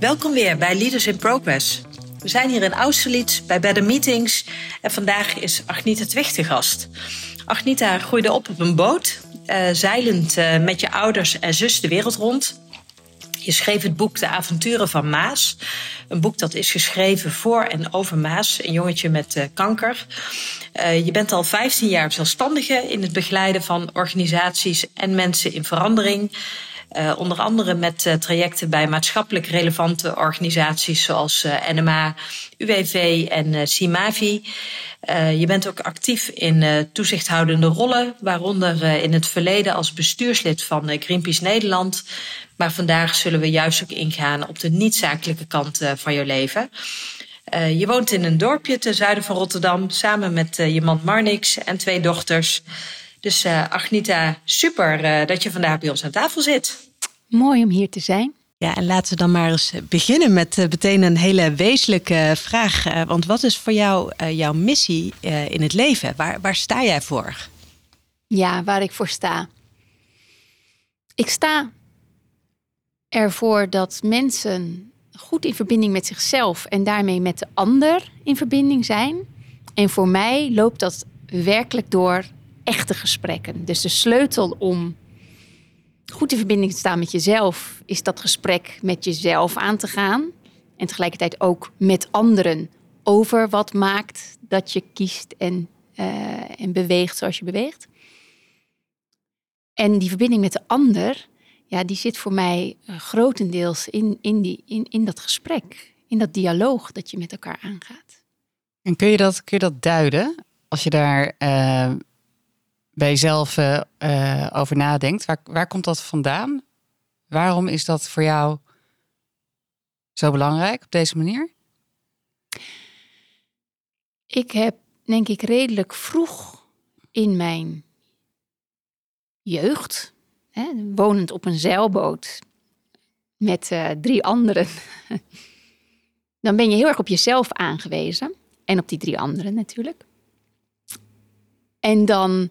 Welkom weer bij Leaders in Progress. We zijn hier in Austerlitz bij Better Meetings en vandaag is Agnita Twicht gast. Agnita groeide op op een boot, eh, zeilend eh, met je ouders en zus de wereld rond. Je schreef het boek De Avonturen van Maas. Een boek dat is geschreven voor en over Maas, een jongetje met eh, kanker. Je bent al 15 jaar zelfstandige in het begeleiden van organisaties en mensen in verandering. Eh, onder andere met eh, trajecten bij maatschappelijk relevante organisaties zoals eh, NMA, UWV en CIMAVI. Je bent ook actief in toezichthoudende rollen, waaronder in het verleden als bestuurslid van Greenpeace Nederland. Maar vandaag zullen we juist ook ingaan op de niet-zakelijke kant van je leven. Je woont in een dorpje ten zuiden van Rotterdam samen met je man Marnix en twee dochters. Dus uh, Agnita, super uh, dat je vandaag bij ons aan tafel zit. Mooi om hier te zijn. Ja, en laten we dan maar eens beginnen met uh, meteen een hele wezenlijke vraag. Uh, want wat is voor jou uh, jouw missie in het leven? Waar, waar sta jij voor? Ja, waar ik voor sta. Ik sta ervoor dat mensen goed in verbinding met zichzelf en daarmee met de ander in verbinding zijn. En voor mij loopt dat werkelijk door echte gesprekken. Dus de sleutel om goed in verbinding te staan met jezelf is dat gesprek met jezelf aan te gaan. En tegelijkertijd ook met anderen over wat maakt dat je kiest en, uh, en beweegt zoals je beweegt. En die verbinding met de ander, ja, die zit voor mij uh, grotendeels in, in, die, in, in dat gesprek, in dat dialoog dat je met elkaar aangaat. En kun je dat, kun je dat duiden als je daar uh, bij jezelf uh, over nadenkt? Waar, waar komt dat vandaan? Waarom is dat voor jou zo belangrijk op deze manier? Ik heb, denk ik, redelijk vroeg in mijn jeugd, hè, wonend op een zeilboot met uh, drie anderen, dan ben je heel erg op jezelf aangewezen. En op die drie anderen natuurlijk. En dan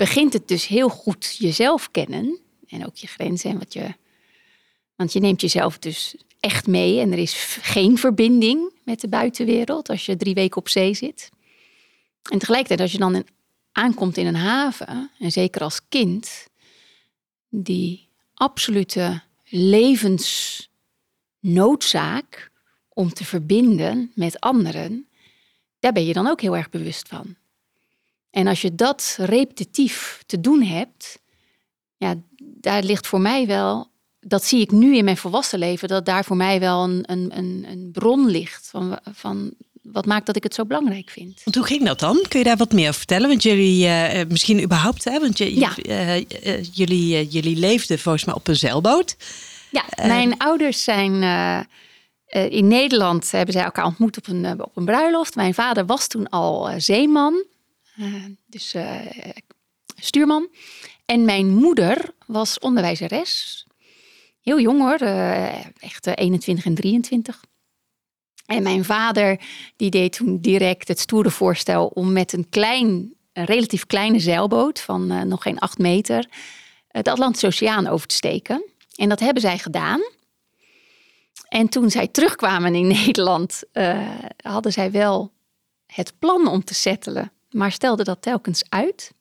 begint het dus heel goed jezelf kennen. En ook je grenzen en wat je. Want je neemt jezelf dus echt mee. En er is geen verbinding met de buitenwereld als je drie weken op zee zit. En tegelijkertijd, als je dan aankomt in een haven, en zeker als kind, die absolute levensnoodzaak om te verbinden met anderen, daar ben je dan ook heel erg bewust van. En als je dat repetitief te doen hebt, ja, daar ligt voor mij wel, dat zie ik nu in mijn volwassen leven, dat daar voor mij wel een, een, een, bron ligt van, van wat maakt dat ik het zo belangrijk vind. Want hoe ging dat dan? Kun je daar wat meer over vertellen? Want jullie, uh, misschien überhaupt, hè? Want je, ja. uh, uh, jullie, jullie leefden volgens mij op een zeilboot. Ja, mijn ouders zijn in Nederland, hebben zij elkaar ontmoet op een, op een bruiloft. Mijn vader was toen al zeeman. Uh, dus uh, stuurman. En mijn moeder was onderwijzeres. Heel jong hoor, uh, echt 21 en 23. En mijn vader die deed toen direct het stoere voorstel om met een klein, relatief kleine zeilboot van nog geen acht meter de Atlantische Oceaan over te steken. En dat hebben zij gedaan. En toen zij terugkwamen in Nederland, hadden zij wel het plan om te settelen maar stelde dat telkens uit.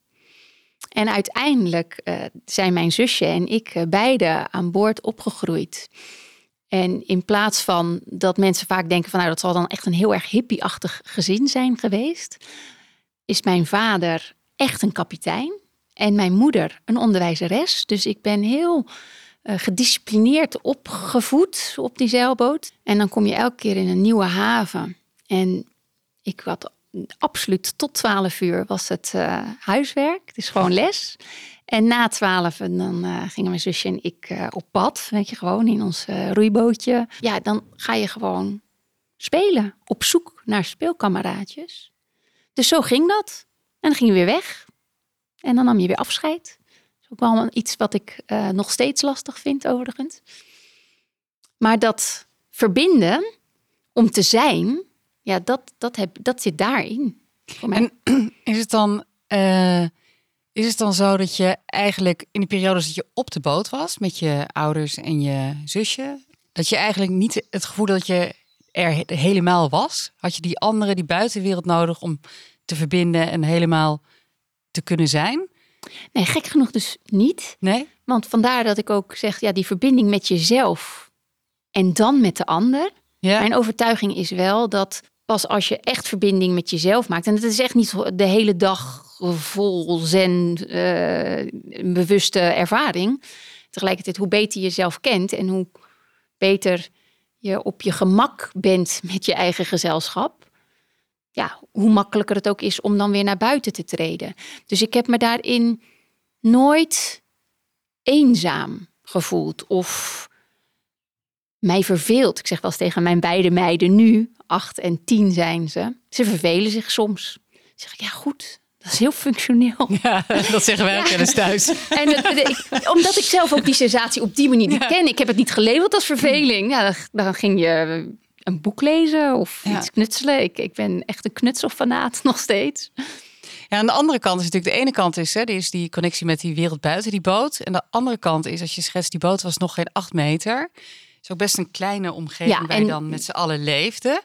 En uiteindelijk uh, zijn mijn zusje en ik uh, beide aan boord opgegroeid. En in plaats van dat mensen vaak denken van nou dat zal dan echt een heel erg hippieachtig gezin zijn geweest, is mijn vader echt een kapitein en mijn moeder een onderwijzeres. Dus ik ben heel eh, gedisciplineerd opgevoed op die zeilboot. En dan kom je elke keer in een nieuwe haven. En ik had absoluut tot 12 uur was het eh, huiswerk. Het is gewoon les. En na 12 dan eh, gingen mijn zusje en ik eh, op pad. Weet je, gewoon in ons roeibootje. Ja, dan ga je gewoon spelen. Op zoek naar speelkameraadjes. Dus zo ging dat. En dan ging je weer weg. En dan nam je weer afscheid. Dat is ook wel iets wat ik nog steeds lastig vind, overigens. Maar dat verbinden om te zijn, ja, dat, dat, heb, dat zit daarin. Voor mij. En is het dan, eh, is het dan zo dat je eigenlijk in de periodes dat je op de boot was met je ouders en je zusje, dat je eigenlijk niet het gevoel dat je er he- helemaal was? Had je die andere, die buitenwereld nodig om te verbinden en helemaal te kunnen zijn? Nee, gek genoeg dus niet. Nee? Want vandaar dat ik ook zeg, ja, die verbinding met jezelf en dan met de ander. Ja. Mijn overtuiging is wel dat pas als je echt verbinding met jezelf maakt, en het is echt niet de hele dag vol zen, een bewuste ervaring. Tegelijkertijd, hoe beter je jezelf kent en hoe beter je op je gemak bent met je eigen gezelschap, ja, hoe makkelijker het ook is om dan weer naar buiten te treden. Dus ik heb me daarin nooit eenzaam gevoeld of mij verveeld. Ik zeg wel eens tegen mijn beide meiden nu, acht en tien zijn ze. Ze vervelen zich soms. Dan zeg ik, ja goed, dat is heel functioneel. Ja, dat zeggen wij ook eens thuis. En ik- omdat ik zelf ook die sensatie op die manier niet ken. Ik heb het niet gelabeld als verveling. Ja, dan, dan ging je een boek lezen of Ja. iets knutselen. Ik, ik ben echt een knutselfanaat nog steeds. Ja, aan de andere kant is natuurlijk de ene kant is, hè, die is die connectie met die wereld buiten die boot. En de andere kant is, als je schetst, die boot was nog geen acht meter. Is ook best een kleine omgeving Ja, waar je en- dan met z'n allen leefde.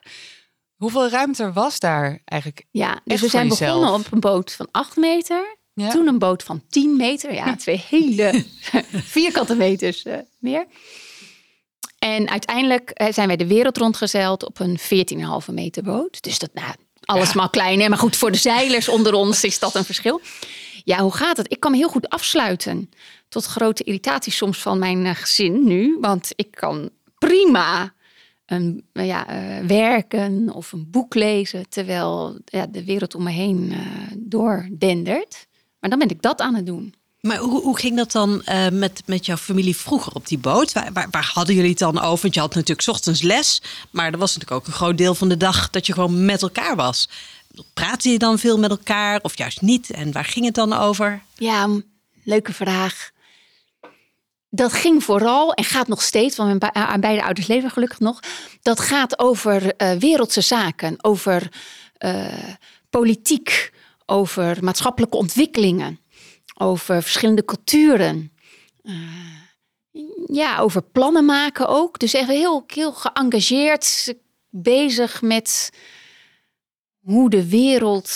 Hoeveel ruimte was daar eigenlijk? Ja, dus we zijn jezelf. begonnen op een boot van 8 meter. Ja. Toen een boot van 10 meter. Ja, twee hele vierkante meters eh, meer. En uiteindelijk eh, zijn wij de wereld rondgezeild op een 14,5 meter boot. Dus dat, nou, alles maar klein. Maar goed, voor de zeilers onder ons is dat een verschil. Ja, hoe gaat het? Ik kan me heel goed afsluiten. Tot grote irritatie soms van mijn eh, gezin nu. Want ik kan prima een, nou ja, eh, werken of een boek lezen. Terwijl ja, de wereld om me heen eh doordendert. Maar dan ben ik dat aan het doen. Maar hoe, hoe ging dat dan met, met jouw familie vroeger op die boot? Waar, waar, waar hadden jullie het dan over? Want je had natuurlijk ochtends les, maar er was natuurlijk ook een groot deel van de dag dat je gewoon met elkaar was. Praatte je dan veel met elkaar of juist niet? En waar ging het dan over? Ja, leuke vraag. Dat ging vooral en gaat nog steeds, want mijn beide ouders leven gelukkig nog. Dat gaat over eh, wereldse zaken, over eh, politiek, over maatschappelijke ontwikkelingen, over verschillende culturen. Eh, ja, over plannen maken ook. Dus echt heel, heel geëngageerd bezig met hoe de wereld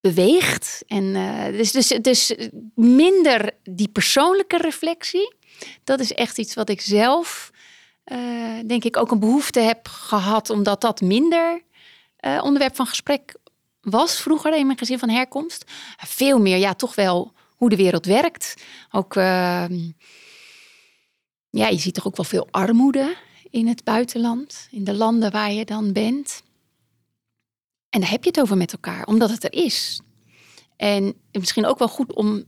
beweegt. En eh, dus, dus, dus minder die persoonlijke reflectie. Dat is echt iets wat ik zelf, eh, denk ik, ook een behoefte heb gehad, omdat dat minder eh, onderwerp van gesprek was vroeger in mijn gezin van herkomst. Veel meer, ja, toch wel hoe de wereld werkt. Ook, eh, ja, je ziet toch ook wel veel armoede in het buitenland, in de landen waar je dan bent. En daar heb je het over met elkaar, omdat het er is. En misschien ook wel goed om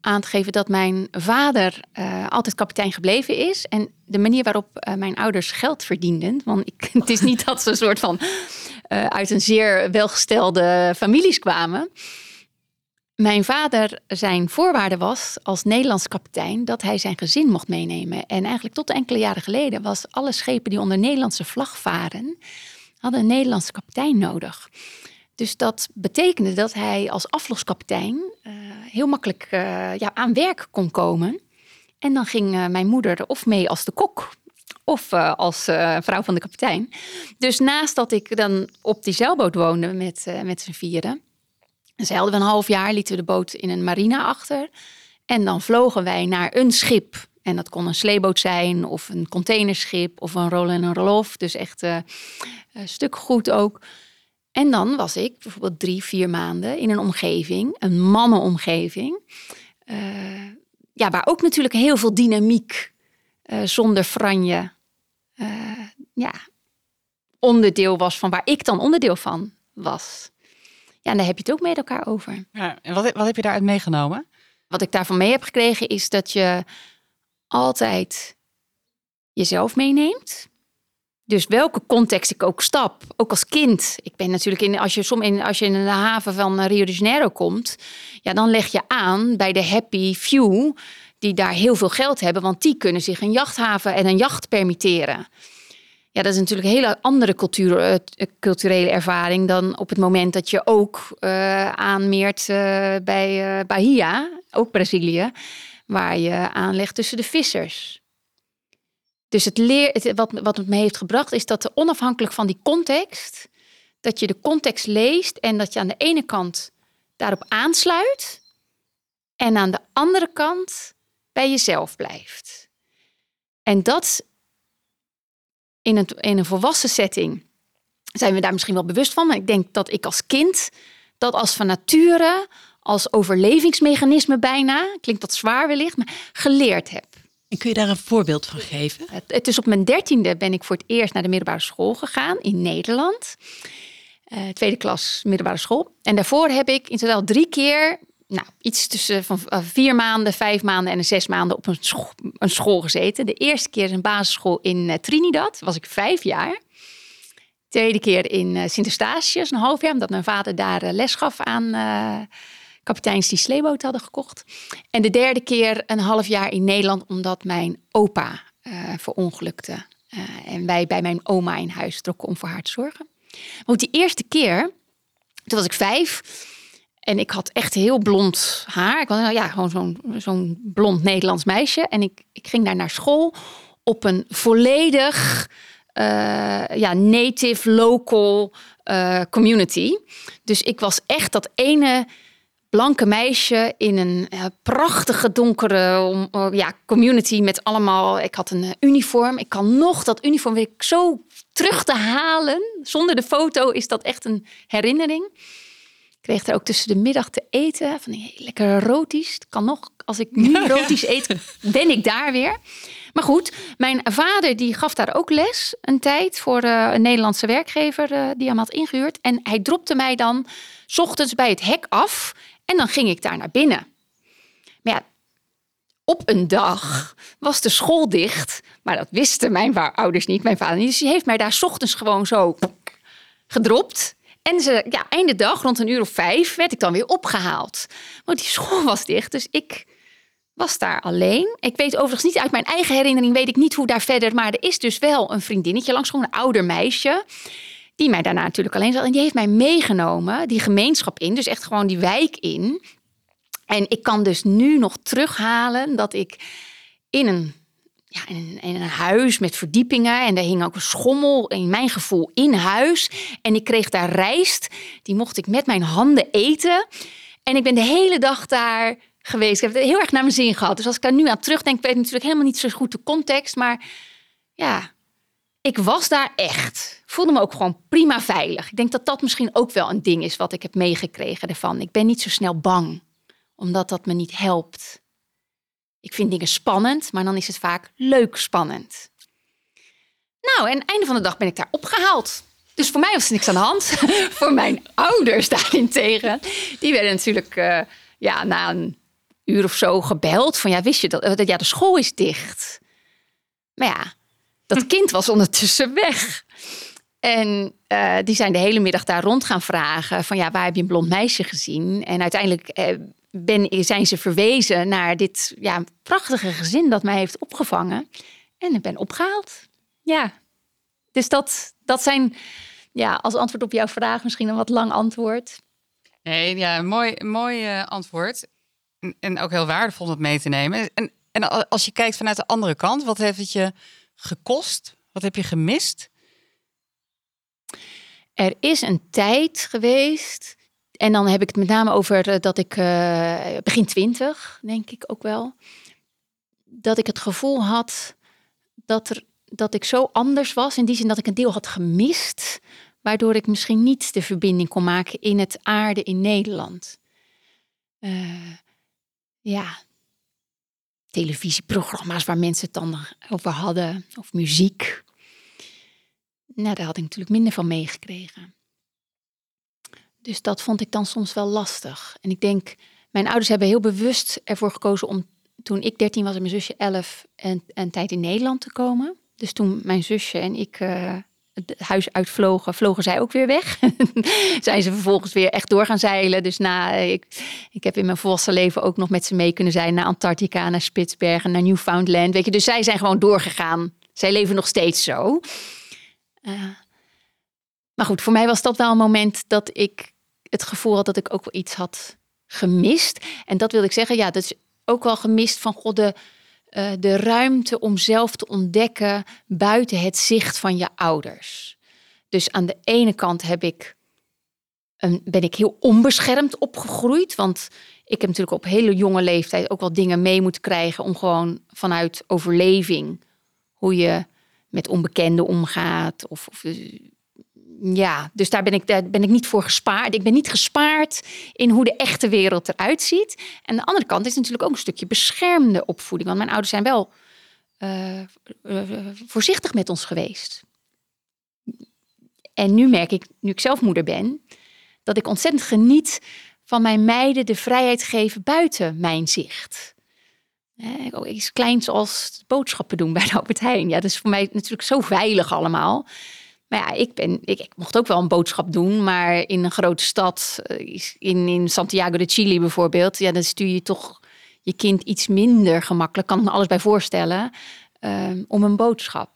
aan te geven dat mijn vader eh, altijd kapitein gebleven is. En de manier waarop eh, mijn ouders geld verdienden. Want ik, het is niet dat ze een soort van eh, uit een zeer welgestelde families kwamen. Mijn vader, zijn voorwaarde was als Nederlands kapitein dat hij zijn gezin mocht meenemen. En eigenlijk tot enkele jaren geleden was alle schepen die onder Nederlandse vlag varen, hadden een Nederlandse kapitein nodig. Dus dat betekende dat hij als afloskapitein eh, heel makkelijk eh, ja, aan werk kon komen. En dan ging eh, mijn moeder of mee als de kok of als vrouw van de kapitein. Dus naast dat ik dan op die zeilboot woonde met, met z'n vieren, zeilden we een half jaar, lieten we de boot in een marina achter. En dan vlogen wij naar een schip. En dat kon een sleeboot zijn, of een containerschip, of een roll- en een roll-off. Dus echt eh, een stuk goed ook. En dan was ik bijvoorbeeld drie, vier maanden in een omgeving, een mannenomgeving. eh, ja, waar ook natuurlijk heel veel dynamiek eh, zonder franje eh, ja, onderdeel was van waar ik dan onderdeel van was. Ja, en daar heb je het ook met elkaar over. Ja, en wat, wat heb je daaruit meegenomen? Wat ik daarvan mee heb gekregen is dat je altijd jezelf meeneemt. Dus welke context ik ook stap, ook als kind. Ik ben natuurlijk in, als je, som in, als je in de haven van Rio de Janeiro komt, ja, dan leg je aan bij de happy few die daar heel veel geld hebben, want die kunnen zich een jachthaven en een jacht permitteren. Ja, dat is natuurlijk een hele andere cultuur, uh, culturele ervaring dan op het moment dat je ook uh, aanmeert bij Bahia, ook Brazilië, waar je aanlegt tussen de vissers. Dus het leer, wat, wat het me heeft gebracht is dat onafhankelijk van die context, dat je de context leest en dat je aan de ene kant daarop aansluit en aan de andere kant bij jezelf blijft. En dat in een, in een volwassen setting zijn we daar misschien wel bewust van, maar ik denk dat ik als kind dat als van nature, als overlevingsmechanisme bijna, klinkt dat zwaar wellicht, maar geleerd heb. En kun je daar een voorbeeld van geven? Het, het is op mijn dertiende ben ik voor het eerst naar de middelbare school gegaan in Nederland. Uh, tweede klas middelbare school. En daarvoor heb ik in totaal drie keer, nou, iets tussen van uh, vier maanden, vijf maanden en zes maanden op een school, een school gezeten. De eerste keer een basisschool in uh, Trinidad, was ik vijf jaar. Tweede keer in Sint Eustatius, een half jaar, omdat mijn vader daar les gaf aan kapiteins die sleeboot hadden gekocht. En de derde keer een half jaar in Nederland, omdat mijn opa uh, verongelukte. Uh, en wij bij mijn oma in huis trokken om voor haar te zorgen. Want die eerste keer, toen was ik vijf. En ik had echt heel blond haar. Ik was nou ja, gewoon zo'n blond Nederlands meisje. En ik, ik ging daar naar school op een volledig uh, ja, native, local community. Dus ik was echt dat ene blanke meisje in een uh, prachtige donkere uh, ja, community met allemaal. Ik had een uh, uniform. Ik kan nog dat uniform weer zo terug te halen. Zonder de foto is dat echt een herinnering. Ik kreeg er ook tussen de middag te eten van die lekkere roties. Het kan nog, als ik nu roties eet, ben ik daar weer. Maar goed, mijn vader die gaf daar ook les een tijd voor een Nederlandse werkgever die hem had ingehuurd. En hij dropte mij dan s ochtends bij het hek af en dan ging ik daar naar binnen. Maar ja, op een dag was de school dicht. Maar dat wisten mijn ouders niet, mijn vader niet. Dus die heeft mij daar ochtends gewoon zo gedropt. En ze, ja, einde dag, rond een uur of vijf, werd ik dan weer opgehaald. Want die school was dicht, dus ik was daar alleen. Ik weet overigens niet uit mijn eigen herinnering, weet ik niet hoe daar verder. Maar er is dus wel een vriendinnetje langs, gewoon een ouder meisje die mij daarna natuurlijk alleen zat. En die heeft mij meegenomen, die gemeenschap in, dus echt gewoon die wijk in. En ik kan dus nu nog terughalen dat ik in een, ja, in een, een huis met verdiepingen en daar hing ook een schommel, in mijn gevoel, in huis. En ik kreeg daar rijst, die mocht ik met mijn handen eten. En ik ben de hele dag daar geweest. Ik heb het heel erg naar mijn zin gehad. Dus als ik daar nu aan terugdenk, weet ik natuurlijk helemaal niet zo goed de context. Maar ja, ik was daar echt. Voelde me ook gewoon prima veilig. Ik denk dat dat misschien ook wel een ding is wat ik heb meegekregen ervan. Ik ben niet zo snel bang, omdat dat me niet helpt. Ik vind dingen spannend, maar dan is het vaak leuk spannend. Nou, en einde van de dag ben ik daar opgehaald. Dus voor mij was er niks aan de hand. voor mijn ouders daarentegen. Die werden natuurlijk uh, ja, na een uur of zo gebeld. Van ja, wist je dat? Ja, de school is dicht. Maar ja, dat kind was ondertussen weg. En uh, die zijn de hele middag daar rond gaan vragen van ja, waar heb je een blond meisje gezien? En uiteindelijk uh, ben, zijn ze verwezen naar dit ja, prachtige gezin dat mij heeft opgevangen. En ik ben opgehaald. Ja, dus dat, dat zijn ja, als antwoord op jouw vraag misschien een wat lang antwoord. Nee, ja, mooi, mooi uh, antwoord. En, ook heel waardevol om het mee te nemen. En, en als je kijkt vanuit de andere kant, wat heeft het je gekost? Wat heb je gemist? Er is een tijd geweest, en dan heb ik het met name over eh, dat ik uh, begin twintig, denk ik ook wel, dat ik het gevoel had dat, er, dat ik zo anders was, in die zin dat ik een deel had gemist, waardoor ik misschien niet de verbinding kon maken in het aarde in Nederland. Uh, ja, televisieprogramma's waar mensen het dan over hadden, of muziek. Nou, daar had ik natuurlijk minder van meegekregen. Dus dat vond ik dan soms wel lastig. En ik denk, mijn ouders hebben heel bewust ervoor gekozen om toen ik 13 was en mijn zusje 11 en een tijd in Nederland te komen. Dus toen mijn zusje en ik uh, het huis uitvlogen, vlogen zij ook weer weg. Zijn ze vervolgens weer echt door gaan zeilen. Dus na, ik, ik heb in mijn volwassen leven ook nog met ze mee kunnen zijn naar Antarctica, naar Spitsbergen, naar Newfoundland. Weet je, dus zij zijn gewoon doorgegaan. Zij leven nog steeds zo. Maar goed, voor mij was dat wel een moment dat ik het gevoel had dat ik ook wel iets had gemist. En dat wil ik zeggen, ja, dat is ook wel gemist van God de, uh, de ruimte om zelf te ontdekken buiten het zicht van je ouders. Dus aan de ene kant heb ik ben ik heel onbeschermd opgegroeid. Want ik heb natuurlijk op hele jonge leeftijd ook wel dingen mee moeten krijgen om gewoon vanuit overleving hoe je met onbekenden omgaat. Of, of ja, dus daar ben, ik, daar ben ik niet voor gespaard. Ik ben niet gespaard in hoe de echte wereld eruit ziet. En de andere kant is natuurlijk ook een stukje beschermde opvoeding. Want mijn ouders zijn wel uh, uh, voorzichtig met ons geweest. En nu merk ik, nu ik zelf moeder ben, dat ik ontzettend geniet van mijn meiden de vrijheid geven buiten mijn zicht. Eh, iets kleins als boodschappen doen bij de Albert Heijn. Ja, dat is voor mij natuurlijk zo veilig allemaal. Maar ja, ik, ben, ik, ik, mocht ook wel een boodschap doen, maar in een grote stad, eh, in, in Santiago de Chile bijvoorbeeld, ja, dan stuur je toch je kind iets minder gemakkelijk, kan ik me alles bij voorstellen, um, om een boodschap.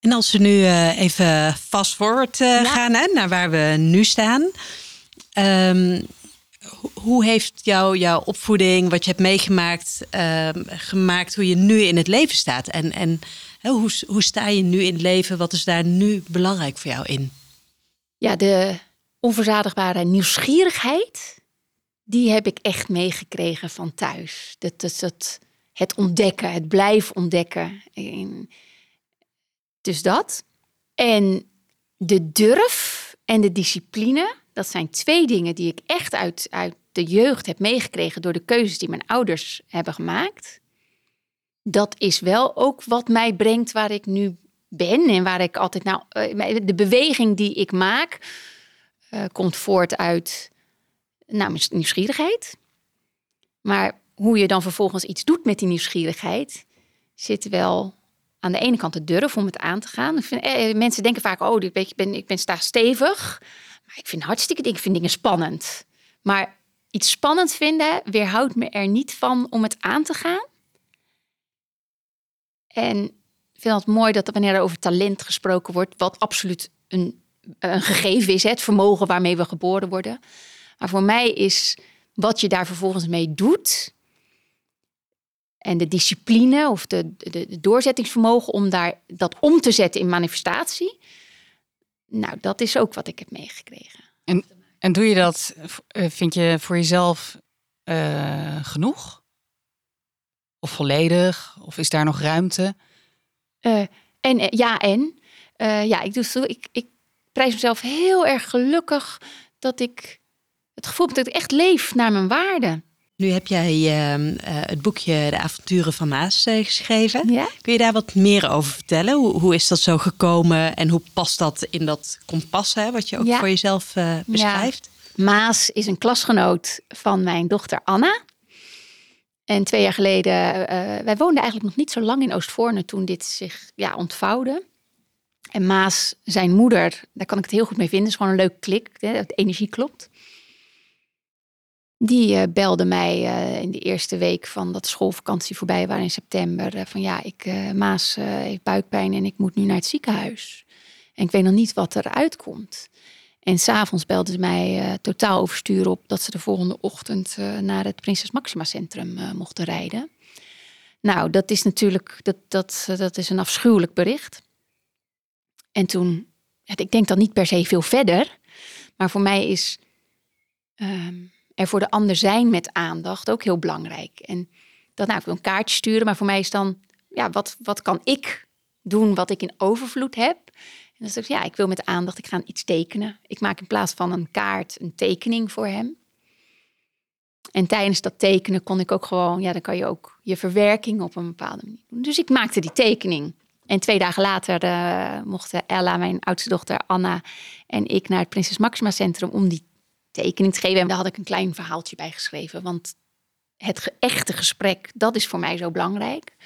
En als we nu uh, even fast forward uh, gaan hè, naar waar we nu staan. Um, hoe heeft jou, jouw opvoeding, wat je hebt meegemaakt, um, gemaakt hoe je nu in het leven staat? En, en hoe, hoe sta je nu in het leven? Wat is daar nu belangrijk voor jou in? Ja, de onverzadigbare nieuwsgierigheid, die heb ik echt meegekregen van thuis. Dat, dat, het ontdekken, het blijven ontdekken. Dus dat. En de durf en de discipline, dat zijn twee dingen die ik echt uit, uit de jeugd heb meegekregen door de keuzes die mijn ouders hebben gemaakt dat is wel ook wat mij brengt waar ik nu ben en waar ik altijd nou eh, de beweging die ik maak uh, komt voort uit nou, nieuwsgierigheid. Maar hoe je dan vervolgens iets doet met die nieuwsgierigheid zit wel aan de ene kant de durf om het aan te gaan. Ik eh, mensen denken vaak, oh, ik ben, ik ben sta stevig. Ik vind hartstikke ik vind dingen spannend. Maar iets spannend vinden weerhoudt me er niet van om het aan te gaan. En ik vind het mooi dat wanneer er over talent gesproken wordt, wat absoluut een, een gegeven is, het vermogen waarmee we geboren worden. Maar voor mij is wat je daar vervolgens mee doet en de discipline of de, de, de doorzettingsvermogen om daar dat om te zetten in manifestatie. Nou, dat is ook wat ik heb meegekregen. En, en doe je dat, eh, vind je voor jezelf uh, genoeg? Of volledig? Of is daar nog ruimte? Uh, en eh, ja, en. Uh, ja, ik, doe zo, ik, ik prijs mezelf heel erg gelukkig dat ik het gevoel heb dat ik echt leef naar mijn waarden. Nu heb jij uh, het boekje De Avonturen van Maas geschreven. Ja? Kun je daar wat meer over vertellen? Hoe, hoe, is dat zo gekomen en hoe past dat in dat kompas hè, wat je ook voor jezelf beschrijft? Ja. Maas is een klasgenoot van mijn dochter Anna. En twee jaar geleden, wij woonden eigenlijk nog niet zo lang in Oostvoorne toen dit zich ja, ontvouwde. En Maas, zijn moeder, daar kan ik het heel goed mee vinden. Het is gewoon een leuk klik, hè, de energie klopt. Die uh, belde mij uh, in de eerste week van dat schoolvakantie voorbij waren in september. van ja, ik, Maas heeft buikpijn en ik moet nu naar het ziekenhuis. En ik weet nog niet wat eruit komt. En s'avonds belden ze mij totaal oversturen op dat ze de volgende ochtend naar het Prinses Maxima Centrum mochten rijden. Nou, dat is natuurlijk dat, dat, dat is een afschuwelijk bericht. En toen, ik denk dan niet per se veel verder, maar voor mij is ehm, er voor de ander zijn met aandacht ook heel belangrijk. En dat, nou, ik wil een kaartje sturen, maar voor mij is dan, ja, wat, wat kan ik doen wat ik in overvloed heb? En dan zeg ik, ja, ik wil met aandacht, ik ga iets tekenen. Ik maak in plaats van een kaart een tekening voor hem. En tijdens dat tekenen kon ik ook gewoon, ja, dan kan je ook je verwerking op een bepaalde manier doen. Dus ik maakte die tekening. En twee dagen later uh, mochten Ella, mijn oudste dochter Anna en ik naar het Prinses Maxima Centrum om die tekening te geven. En daar had ik een klein verhaaltje bij geschreven. Want het echte gesprek, dat is voor mij zo belangrijk.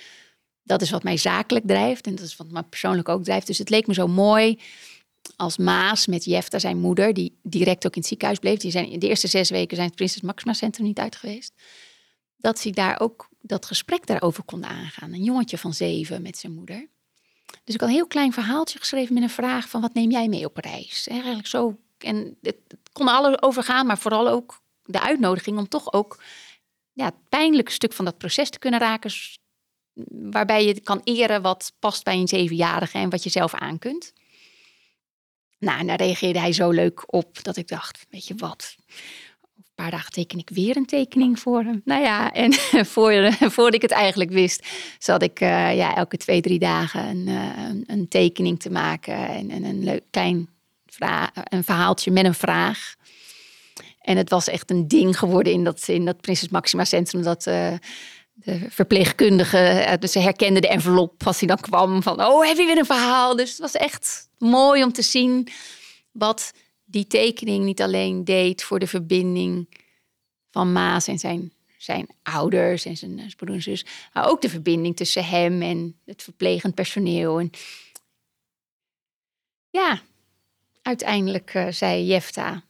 Dat is wat mij zakelijk drijft en dat is wat mij persoonlijk ook drijft. Dus het leek me zo mooi als Maas met Jefta, zijn moeder, die direct ook in het ziekenhuis bleef. Die zijn, in de eerste zes weken zijn het Prinses Maxima Centrum niet uit geweest. Dat ze daar ook dat gesprek daarover konden aangaan. Een jongetje van zeven met zijn moeder. Dus ik had een heel klein verhaaltje geschreven met een vraag van wat neem jij mee op reis? Eigenlijk zo. En het, kon alles overgaan, maar vooral ook de uitnodiging om toch ook ja, het pijnlijke stuk van dat proces te kunnen raken. Waarbij je kan eren wat past bij een zevenjarige en wat je zelf aan kunt. Nou, daar reageerde hij zo leuk op dat ik dacht, weet je wat, een paar dagen teken ik weer een tekening voor hem. Nou ja, en voor, voordat ik het eigenlijk wist, zat ik uh, ja, elke twee, drie dagen een, uh, een tekening te maken. En, en een leuk klein een verhaaltje met een vraag. En het was echt een ding geworden in dat, in dat Prinses Maxima Centrum. Dat uh, de verpleegkundige, dus ze herkende de envelop als hij dan kwam. Van, oh, heb je weer een verhaal? Dus het was echt mooi om te zien wat die tekening niet alleen deed voor de verbinding van Maas en zijn, zijn ouders en zijn, broer en zus, maar ook de verbinding tussen hem en het verplegend personeel. En ja, uiteindelijk uh, zei Jefta,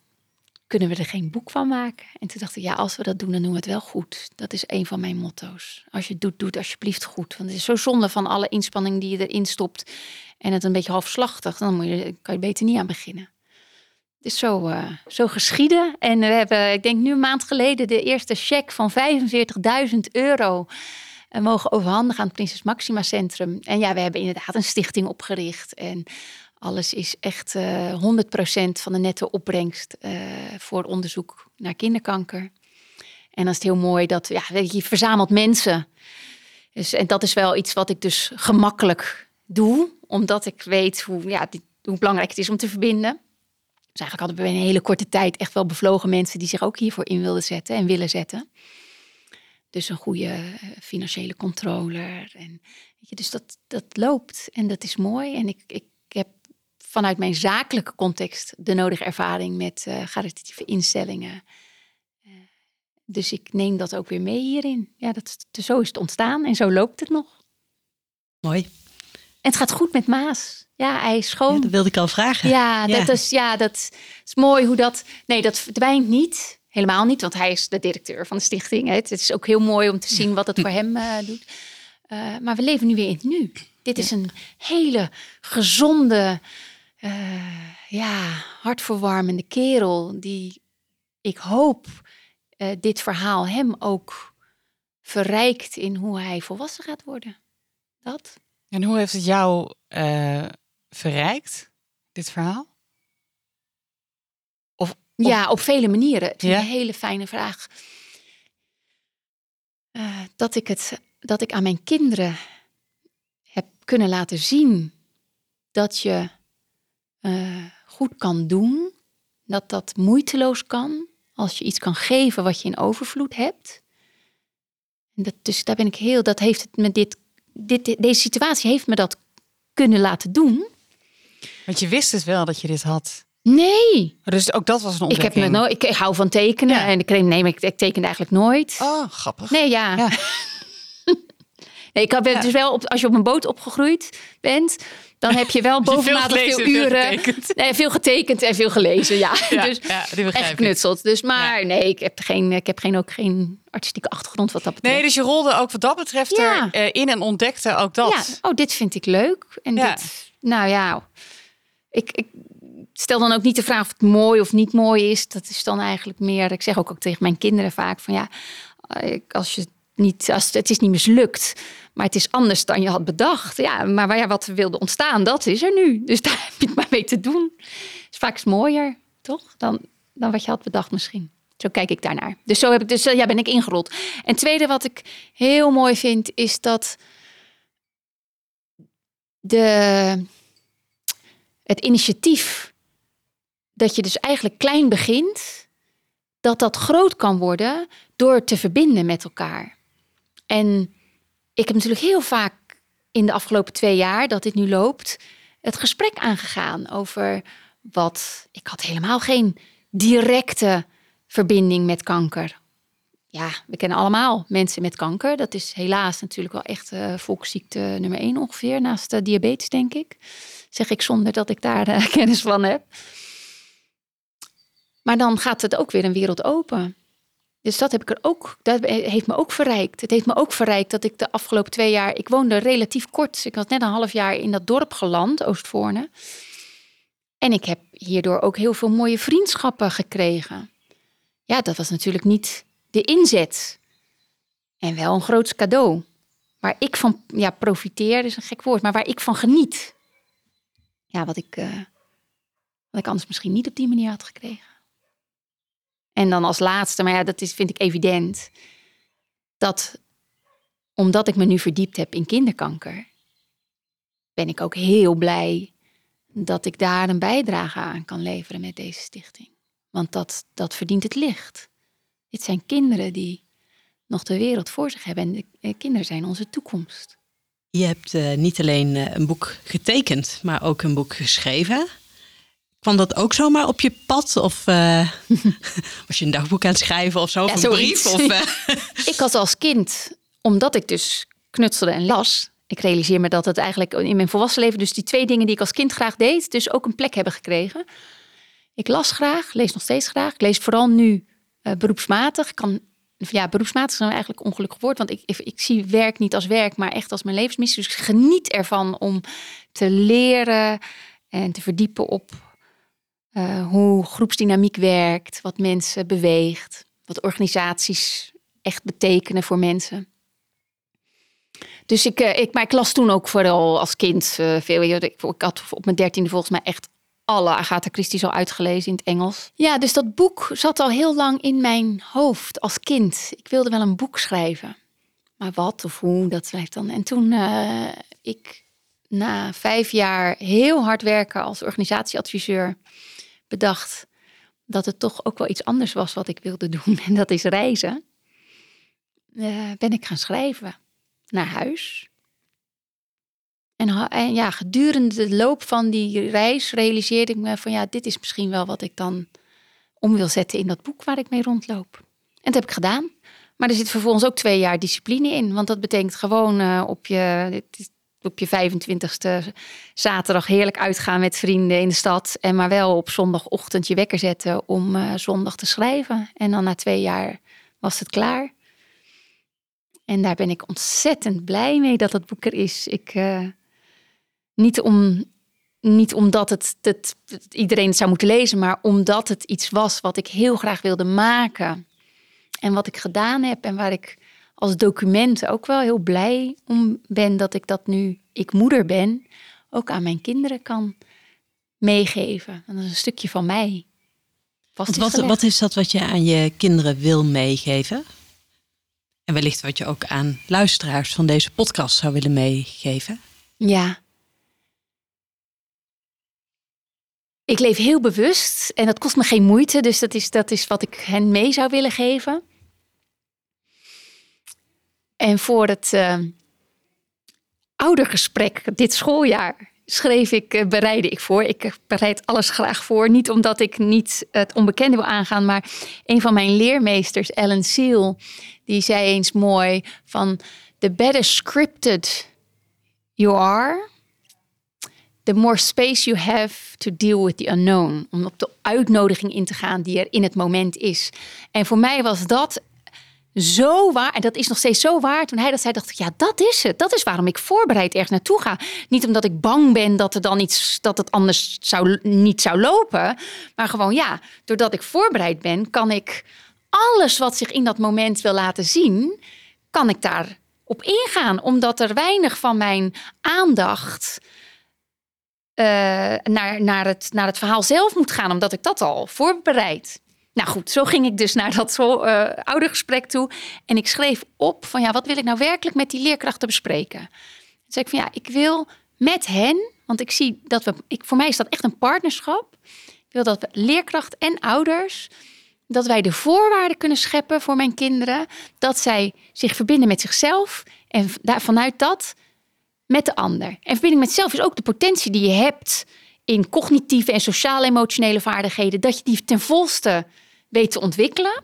kunnen we er geen boek van maken? En toen dacht ik, ja, als we dat doen, dan doen we het wel goed. Dat is een van mijn motto's. Als je het doet, doe het alsjeblieft goed. Want het is zo zonde van alle inspanning die je erin stopt en het een beetje halfslachtig, dan moet je, kan je beter niet aan beginnen. Het is zo, uh, zo geschieden. En we hebben, ik denk nu een maand geleden, de eerste cheque van 45.000 euro uh, mogen overhandigen aan het Prinses Maxima Centrum. En ja, we hebben inderdaad een stichting opgericht. En alles is echt uh, eh, 100% van de nette opbrengst voor onderzoek naar kinderkanker. En dan is het heel mooi dat ja, je verzamelt mensen. Dus, en dat is wel iets wat ik dus gemakkelijk doe omdat ik weet hoe, ja, hoe belangrijk het is om te verbinden. Dus eigenlijk hadden we in een hele korte tijd echt wel bevlogen mensen die zich ook hiervoor in wilden zetten en willen zetten. Dus een goede eh, financiële controller. En, weet je, dus dat, dat loopt en dat is mooi. En ik, ik vanuit mijn zakelijke context de nodige ervaring met uh, caritatieve instellingen. Uh, dus ik neem dat ook weer mee hierin. Ja, dat, zo is het ontstaan en zo loopt het nog. Mooi. En het gaat goed met Maas. Ja, hij is schoon. dat wilde ik al vragen. Ja, dat, Is, ja, dat is mooi hoe dat... Nee, dat verdwijnt niet. Helemaal niet, want hij is de directeur van de stichting. Het is ook heel mooi om te zien wat het voor hem uh, doet. Maar we leven nu weer in het nu. Dit is een hele gezonde, uh, ja, hartverwarmende kerel... die ik hoop dit verhaal hem ook verrijkt in hoe hij volwassen gaat worden. Dat. En hoe heeft het jou uh, verrijkt, dit verhaal? Of, Ja, op vele manieren. Het is ja? een hele fijne vraag. Uh, dat, ik het, dat ik aan mijn kinderen heb kunnen laten zien dat je uh, goed kan doen, dat dat moeiteloos kan, als je iets kan geven wat je in overvloed hebt. En dat, dus daar ben ik heel, dat heeft het met dit dit, deze situatie heeft me dat kunnen laten doen. Want je wist het wel dat je dit had. Nee. Dus ook dat was een ontdekking. Ik, heb me no ik hou van tekenen. En ik, nee, ik, ik tekende eigenlijk nooit. Oh, grappig. Nee, ja. ja. nee, ik heb dus wel, op, als je op een boot opgegroeid bent, dan heb je wel bovenmatig veel, veel, uren. Veel getekend. Nee, veel getekend en veel gelezen. Ja, ja dus ja, echt geknutseld. Dus maar nee, ik heb, geen, ik heb geen, ook geen artistieke achtergrond wat dat betreft. Nee, dus je rolde ook wat dat betreft ja. erin en ontdekte ook dat. Ja, oh, dit vind ik leuk. En dit, nou ja, ik, ik stel dan ook niet de vraag of het mooi of niet mooi is. Dat is dan eigenlijk meer, ik zeg ook, ook tegen mijn kinderen vaak van ja, als je niet, als het is niet mislukt, maar het is anders dan je had bedacht. Ja, maar ja, wat wilde ontstaan, dat is er nu. Dus daar heb je het maar mee te doen. Is vaak mooier, toch? Dan, dan wat je had bedacht misschien. Zo kijk ik daarnaar. Dus zo heb ik, dus ja, ben ik ingerold. En tweede wat ik heel mooi vind, is dat de, het initiatief dat je dus eigenlijk klein begint dat dat groot kan worden door te verbinden met elkaar. En ik heb natuurlijk heel vaak in de afgelopen twee jaar dat dit nu loopt, het gesprek aangegaan over wat. Ik had helemaal geen directe verbinding met kanker. Ja, we kennen allemaal mensen met kanker. Dat is helaas natuurlijk wel echt uh, volksziekte nummer één ongeveer, naast uh, diabetes, denk ik. Zeg ik zonder dat ik daar uh, kennis van heb. Maar dan gaat het ook weer een wereld open. Dus dat heb ik er ook, dat heeft me ook verrijkt. Het heeft me ook verrijkt dat ik de afgelopen twee jaar, ik woonde relatief kort. Ik was net een half jaar in dat dorp geland, Oostvoorne. En ik heb hierdoor ook heel veel mooie vriendschappen gekregen. Ja, dat was natuurlijk niet de inzet. En wel een groot cadeau. Waar ik van ja, profiteer, is een gek woord, maar waar ik van geniet. Ja, wat ik, uh, wat ik anders misschien niet op die manier had gekregen. En dan als laatste, maar ja, dat is, vind ik evident, dat omdat ik me nu verdiept heb in kinderkanker, ben ik ook heel blij dat ik daar een bijdrage aan kan leveren met deze stichting. Want dat, dat verdient het licht. Dit zijn kinderen die nog de wereld voor zich hebben. En de eh, kinderen zijn onze toekomst. Je hebt uh, niet alleen uh, een boek getekend, maar ook een boek geschreven. Kwam dat ook zomaar op je pad? Of uh, was je een dagboek aan het schrijven of zo? Ja, of een brief? Of, ik had als kind, omdat ik dus knutselde en las, ik realiseer me dat het eigenlijk in mijn volwassen leven, dus die twee dingen die ik als kind graag deed, dus ook een plek hebben gekregen. Ik las graag, lees nog steeds graag. Ik lees vooral nu uh, beroepsmatig. Ik kan, ja, beroepsmatig is nou eigenlijk ongelukkig woord, want ik, ik, ik, zie werk niet als werk, maar echt als mijn levensmissie. Dus ik geniet ervan om te leren en te verdiepen op uh, hoe groepsdynamiek werkt, wat mensen beweegt, wat organisaties echt betekenen voor mensen. Dus ik, uh, ik, maar las toen ook vooral als kind uh, veel. Ik, ik had op mijn dertiende volgens mij echt alle Agatha Christie's al uitgelezen in het Engels. Ja, dus dat boek zat al heel lang in mijn hoofd als kind. Ik wilde wel een boek schrijven. Maar wat of hoe, dat blijft dan. En toen uh, ik na vijf jaar heel hard werken als organisatieadviseur bedacht dat het toch ook wel iets anders was wat ik wilde doen. En dat is reizen. Uh, ben ik gaan schrijven naar huis. En, ja, gedurende de loop van die reis realiseerde ik me van ja, dit is misschien wel wat ik dan om wil zetten in dat boek waar ik mee rondloop. En dat heb ik gedaan. Maar er zit vervolgens ook twee jaar discipline in. Want dat betekent gewoon uh, op je op je 25ste zaterdag heerlijk uitgaan met vrienden in de stad. En maar wel op zondagochtend je wekker zetten om uh, zondag te schrijven. En dan na twee jaar was het klaar. En daar ben ik ontzettend blij mee dat het boek er is. Ik, uh, niet, om, niet omdat het, het, iedereen het zou moeten lezen, maar omdat het iets was wat ik heel graag wilde maken. En wat ik gedaan heb en waar ik als document ook wel heel blij om ben dat ik dat nu, ik moeder ben, ook aan mijn kinderen kan meegeven. En dat is een stukje van mij. Wat, wat is dat wat je aan je kinderen wil meegeven? En wellicht wat je ook aan luisteraars van deze podcast zou willen meegeven? Ja. Ik leef heel bewust en dat kost me geen moeite, dus dat is, dat is wat ik hen mee zou willen geven. En voor het uh, oudergesprek dit schooljaar schreef ik, uh, bereidde ik voor. Ik bereid alles graag voor. Niet omdat ik niet het onbekende wil aangaan, maar een van mijn leermeesters, Ellen Seal, die zei eens mooi van the better scripted you are, the more space you have to deal with the unknown. Om op de uitnodiging in te gaan die er in het moment is. En voor mij was dat zo waar. En dat is nog steeds zo waar. Toen hij dat zei, dacht ik, ja, dat is het. Dat is waarom ik voorbereid ergens naartoe ga. Niet omdat ik bang ben dat, er dan iets, dat het anders zou, niet zou lopen. Maar gewoon, ja, doordat ik voorbereid ben, kan ik alles wat zich in dat moment wil laten zien, kan ik daar op ingaan. Omdat er weinig van mijn aandacht uh, naar, naar, het, naar het verhaal zelf moet gaan. Omdat ik dat al voorbereid. Nou goed, zo ging ik dus naar dat uh, oude gesprek toe. En ik schreef op van ja, wat wil ik nou werkelijk met die leerkrachten bespreken? Toen zei ik van ja, ik wil met hen, want ik zie dat we, ik, voor mij is dat echt een partnerschap. Ik wil dat we leerkracht en ouders dat wij de voorwaarden kunnen scheppen voor mijn kinderen. Dat zij zich verbinden met zichzelf. En vanuit dat met de ander. En verbinding met zelf is ook de potentie die je hebt in cognitieve en sociaal-emotionele vaardigheden. Dat je die ten volste te ontwikkelen.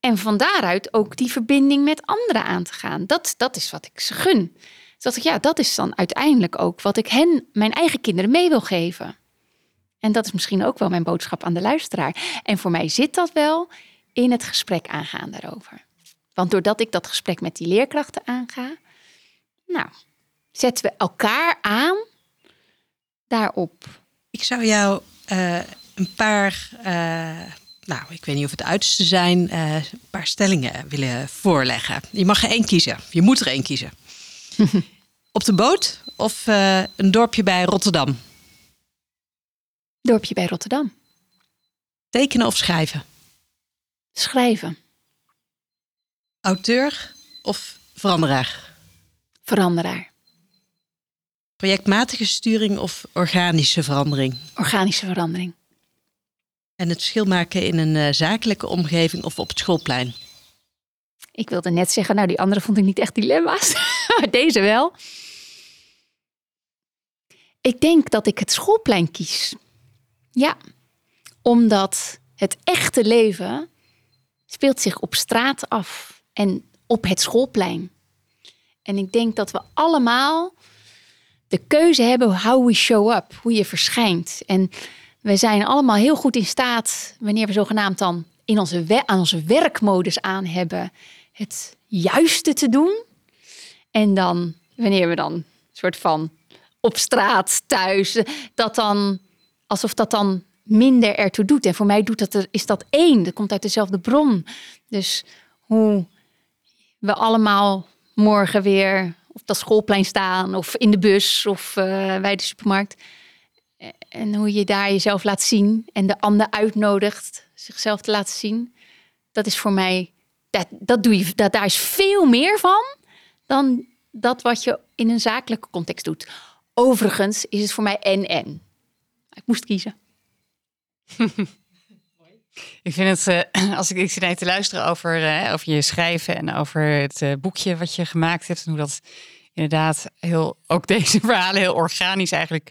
En van daaruit ook die verbinding met anderen aan te gaan. Dat, dat is wat ik ze gun. Dat ik, ja, dat is dan uiteindelijk ook wat ik hen, mijn eigen kinderen, mee wil geven. En dat is misschien ook wel mijn boodschap aan de luisteraar. En voor mij zit dat wel in het gesprek aangaan daarover. Want doordat ik dat gesprek met die leerkrachten aanga, nou, zetten we elkaar aan daarop. Ik zou jou uh, een paar, uh, nou, ik weet niet of het uiterste zijn, uh, een paar stellingen willen voorleggen. Je mag er één kiezen. Je moet er één kiezen. Op de boot of een dorpje bij Rotterdam? Dorpje bij Rotterdam. Tekenen of schrijven? Schrijven. Auteur of veranderaar? Veranderaar. Projectmatige sturing of organische verandering? Organische verandering. En het verschil maken in een uh, zakelijke omgeving of op het schoolplein? Ik wilde net zeggen, nou die andere vond ik niet echt dilemma's. maar deze wel. Ik denk dat ik het schoolplein kies. Ja, omdat het echte leven speelt zich op straat af en op het schoolplein. En ik denk dat we allemaal de keuze hebben how we show up, hoe je verschijnt. En we zijn allemaal heel goed in staat, wanneer we zogenaamd dan in onze, aan onze werkmodus aan hebben, het juiste te doen. En dan, wanneer we dan soort van op straat, thuis, dat dan alsof dat dan minder ertoe doet. En voor mij doet dat er, is dat één. Dat komt uit dezelfde bron. Dus hoe we allemaal morgen weer op dat schoolplein staan of in de bus of uh, bij de supermarkt. En hoe je daar jezelf laat zien en de ander uitnodigt zichzelf te laten zien. Dat is voor mij, dat, dat doe je, dat, daar is veel meer van dan dat wat je in een zakelijke context doet. Overigens is het voor mij en-en. Ik moest kiezen. Ik vind het, uh, als ik, ik zit naar te luisteren over, uh, over je schrijven en over het uh, boekje wat je gemaakt hebt. En hoe dat inderdaad heel, ook deze verhalen heel organisch eigenlijk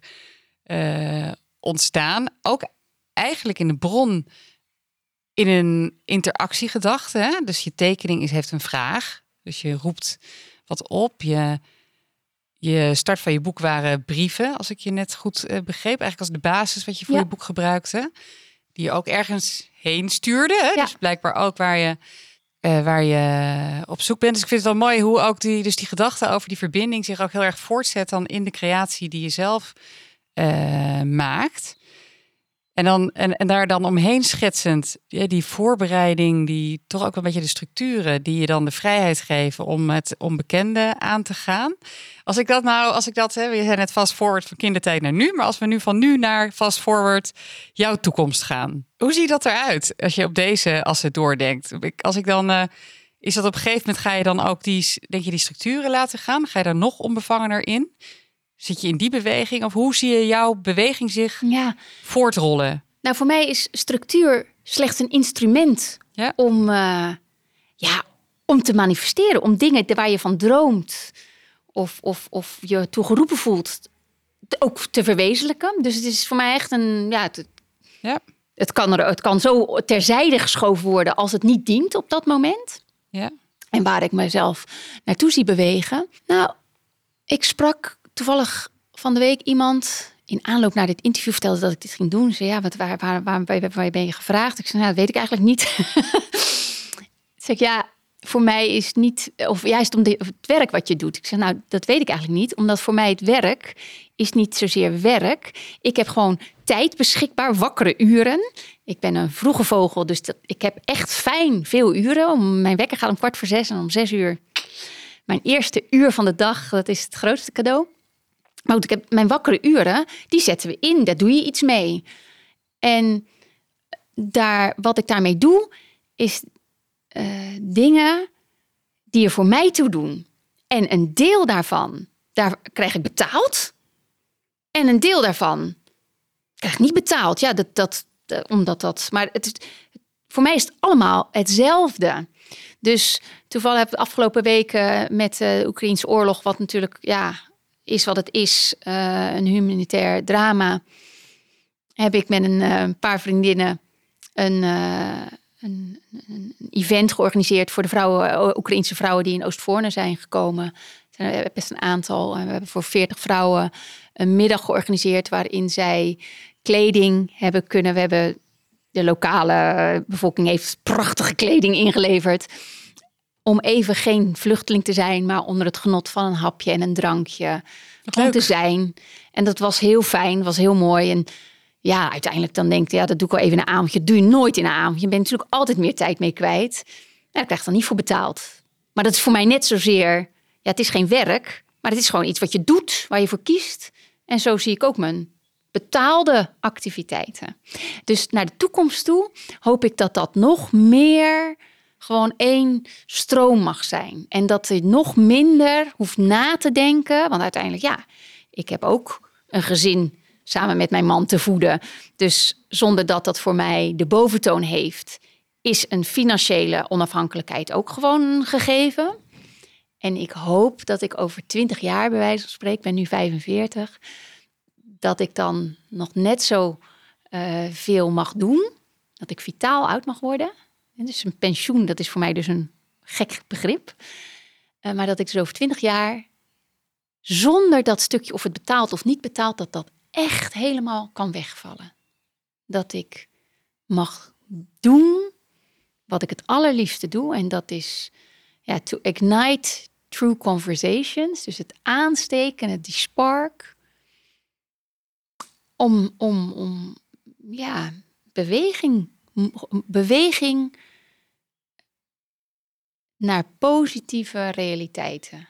ontstaan. Ook eigenlijk in de bron in een interactiegedachte. Hè? Dus je tekening is, heeft een vraag. Dus je roept wat op. Je, je start van je boek waren brieven, als ik je net goed begreep. Eigenlijk als de basis wat je voor je boek gebruikte die je ook ergens heen stuurde. Hè? Ja. Dus blijkbaar ook waar je, uh, waar je op zoek bent. Dus ik vind het wel mooi hoe ook die, dus die gedachte over die verbinding zich ook heel erg voortzet dan in de creatie die je zelf uh, maakt. En, dan, en, en daar dan omheen schetsend, ja, die voorbereiding, die toch ook een beetje de structuren, die je dan de vrijheid geven om het onbekende aan te gaan. Als ik dat nou, als ik dat, hè, we zijn net fast forward van kindertijd naar nu, maar als we nu van nu naar fast forward jouw toekomst gaan, hoe ziet dat eruit als je op deze assen doordenkt? Als ik dan, uh, is dat op een gegeven moment ga je dan ook die, denk je, die structuren laten gaan? Ga je daar nog onbevangener in? Zit je in die beweging of hoe zie je jouw beweging zich ja. voortrollen? Nou, voor mij is structuur slechts een instrument ja. om, uh, ja, om te manifesteren, om dingen waar je van droomt of, of, of je toe geroepen voelt, ook te verwezenlijken. Dus het is voor mij echt een, ja, het, ja. het, kan, er, het kan zo terzijde geschoven worden als het niet dient op dat moment. Ja. En waar ik mezelf naartoe zie bewegen. Nou, ik sprak toevallig van de week iemand in aanloop naar dit interview vertelde dat ik dit ging doen. Ze ja, wat, waar, waar, waar, waar, ben je gevraagd? Ik zei, nou, dat weet ik eigenlijk niet. zeg ja, voor mij is niet, of juist om de, het werk wat je doet. Ik zeg, nou, dat weet ik eigenlijk niet. Omdat voor mij het werk is niet zozeer werk. Ik heb gewoon tijd beschikbaar, wakkere uren. Ik ben een vroege vogel, dus dat, ik heb echt fijn veel uren. Mijn wekker gaat om kwart voor zes en om zes uur. Mijn eerste uur van de dag, dat is het grootste cadeau. Maar ik heb mijn wakkere uren, die zetten we in. Daar doe je iets mee. En daar, wat ik daarmee doe, is uh, dingen die er voor mij toe doen. En een deel daarvan, daar krijg ik betaald. En een deel daarvan krijg ik niet betaald. Ja, dat, dat, omdat dat. Maar het, voor mij is het allemaal hetzelfde. Dus toevallig heb ik de afgelopen weken met de Oekraïnse oorlog, wat natuurlijk ja, is wat het is, uh, een humanitair drama, heb ik met een uh, paar vriendinnen een, uh, een, een, event georganiseerd voor de vrouwen, Oekraïnse vrouwen die in Oostvoorne zijn gekomen. Er zijn best een aantal. We hebben voor 40 vrouwen een middag georganiseerd waarin zij kleding hebben kunnen. We hebben de lokale bevolking heeft prachtige kleding ingeleverd. Om even geen vluchteling te zijn, maar onder het genot van een hapje en een drankje. Om te zijn. En dat was heel fijn, was heel mooi. En ja, uiteindelijk dan denk je, ja, dat doe ik wel even een avondje. doe je nooit in een avondje. Je bent natuurlijk altijd meer tijd mee kwijt. Nou, ik krijg dan niet voor betaald. Maar dat is voor mij net zozeer, ja, het is geen werk, maar het is gewoon iets wat je doet, waar je voor kiest. En zo zie ik ook mijn betaalde activiteiten. Dus naar de toekomst toe hoop ik dat dat nog meer gewoon één stroom mag zijn. En dat je nog minder hoeft na te denken. Want uiteindelijk, ja, ik heb ook een gezin samen met mijn man te voeden. Dus zonder dat dat voor mij de boventoon heeft, is een financiële onafhankelijkheid ook gewoon gegeven. En ik hoop dat ik over twintig jaar, bij wijze van spreken, ben nu 45, dat ik dan nog net zo uh, veel mag doen. Dat ik vitaal oud mag worden. Dus een pensioen, dat is voor mij dus een gek begrip. Uh, maar dat ik dus over twintig jaar, zonder dat stukje of het betaalt of niet betaalt, dat dat echt helemaal kan wegvallen. Dat ik mag doen wat ik het allerliefste doe. En dat is ja, to ignite true conversations. Dus het aansteken, het die spark om, om, om ja, beweging, beweging naar positieve realiteiten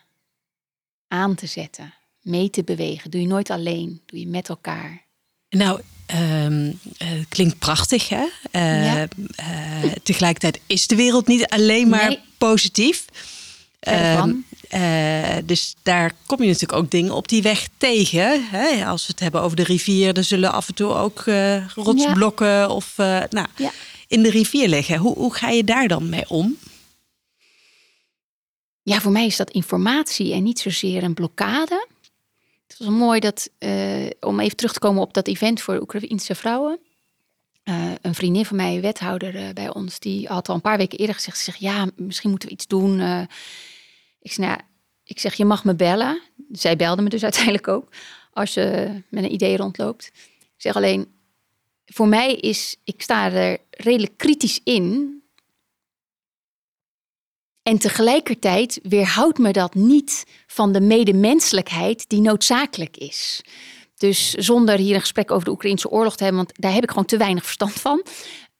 aan te zetten, mee te bewegen. Doe je nooit alleen, doe je met elkaar. Nou, um, klinkt prachtig, hè? Uh, ja. uh, tegelijkertijd is de wereld niet alleen maar nee. positief. Um, uh, dus daar kom je natuurlijk ook dingen op die weg tegen. Hè? Als we het hebben over de rivier, er zullen af en toe ook rotsblokken ja. of nou, ja. in de rivier liggen. Hoe, hoe ga je daar dan mee om? Ja, voor mij is dat informatie en niet zozeer een blokkade. Het was mooi dat, om even terug te komen op dat event voor Oekraïnse vrouwen. een vriendin van mij, wethouder bij ons, die had al een paar weken eerder gezegd: zegt, Ja, misschien moeten we iets doen ik zeg, nou, ik zeg, je mag me bellen. Zij belde me dus uiteindelijk ook. Als je met een idee rondloopt. Ik zeg alleen, voor mij is, ik sta er redelijk kritisch in. En tegelijkertijd weerhoudt me dat niet van de medemenselijkheid die noodzakelijk is. Dus zonder hier een gesprek over de Oekraïnse oorlog te hebben, want daar heb ik gewoon te weinig verstand van.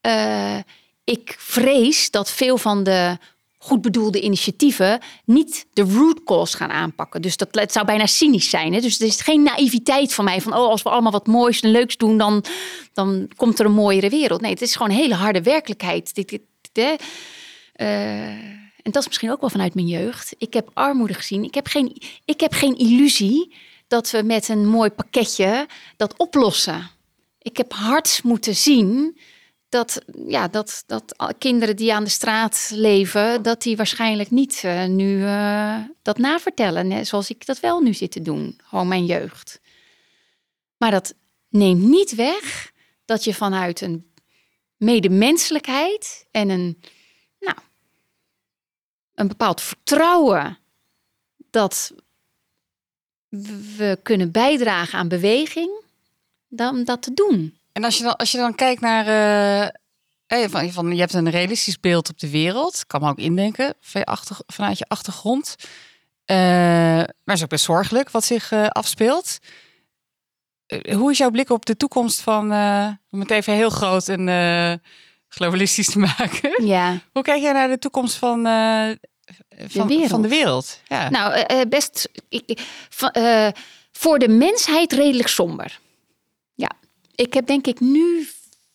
Uh, ik vrees dat veel van de goed bedoelde initiatieven niet de root cause gaan aanpakken. Dus dat het zou bijna cynisch zijn. Hè? Dus er is geen naïviteit van mij van oh, als we allemaal wat moois en leuks doen, dan, dan komt er een mooiere wereld. Nee, het is gewoon een hele harde werkelijkheid. Dit, en dat is misschien ook wel vanuit mijn jeugd. Ik heb armoede gezien. Ik heb geen, ik heb geen illusie dat we met een mooi pakketje dat oplossen. Ik heb hard moeten zien dat, ja, dat, dat kinderen die aan de straat leven, dat die waarschijnlijk niet uh, nu uh, dat navertellen, net zoals ik dat wel nu zit te doen, gewoon mijn jeugd. Maar dat neemt niet weg dat je vanuit een medemenselijkheid en een, een bepaald vertrouwen dat we kunnen bijdragen aan beweging, dan dat te doen. En als je dan, als je dan kijkt naar. Uh, van, van, je hebt een realistisch beeld op de wereld. Kan me ook indenken vanuit je achtergrond. Uh, maar is ook best zorgelijk wat zich afspeelt. hoe is jouw blik op de toekomst van. om het even heel groot en globalistisch te maken. Ja. Hoe kijk jij naar de toekomst van. van, de wereld. Van de wereld? Ja. Nou, best. Ik, voor de mensheid redelijk somber ik heb denk ik nu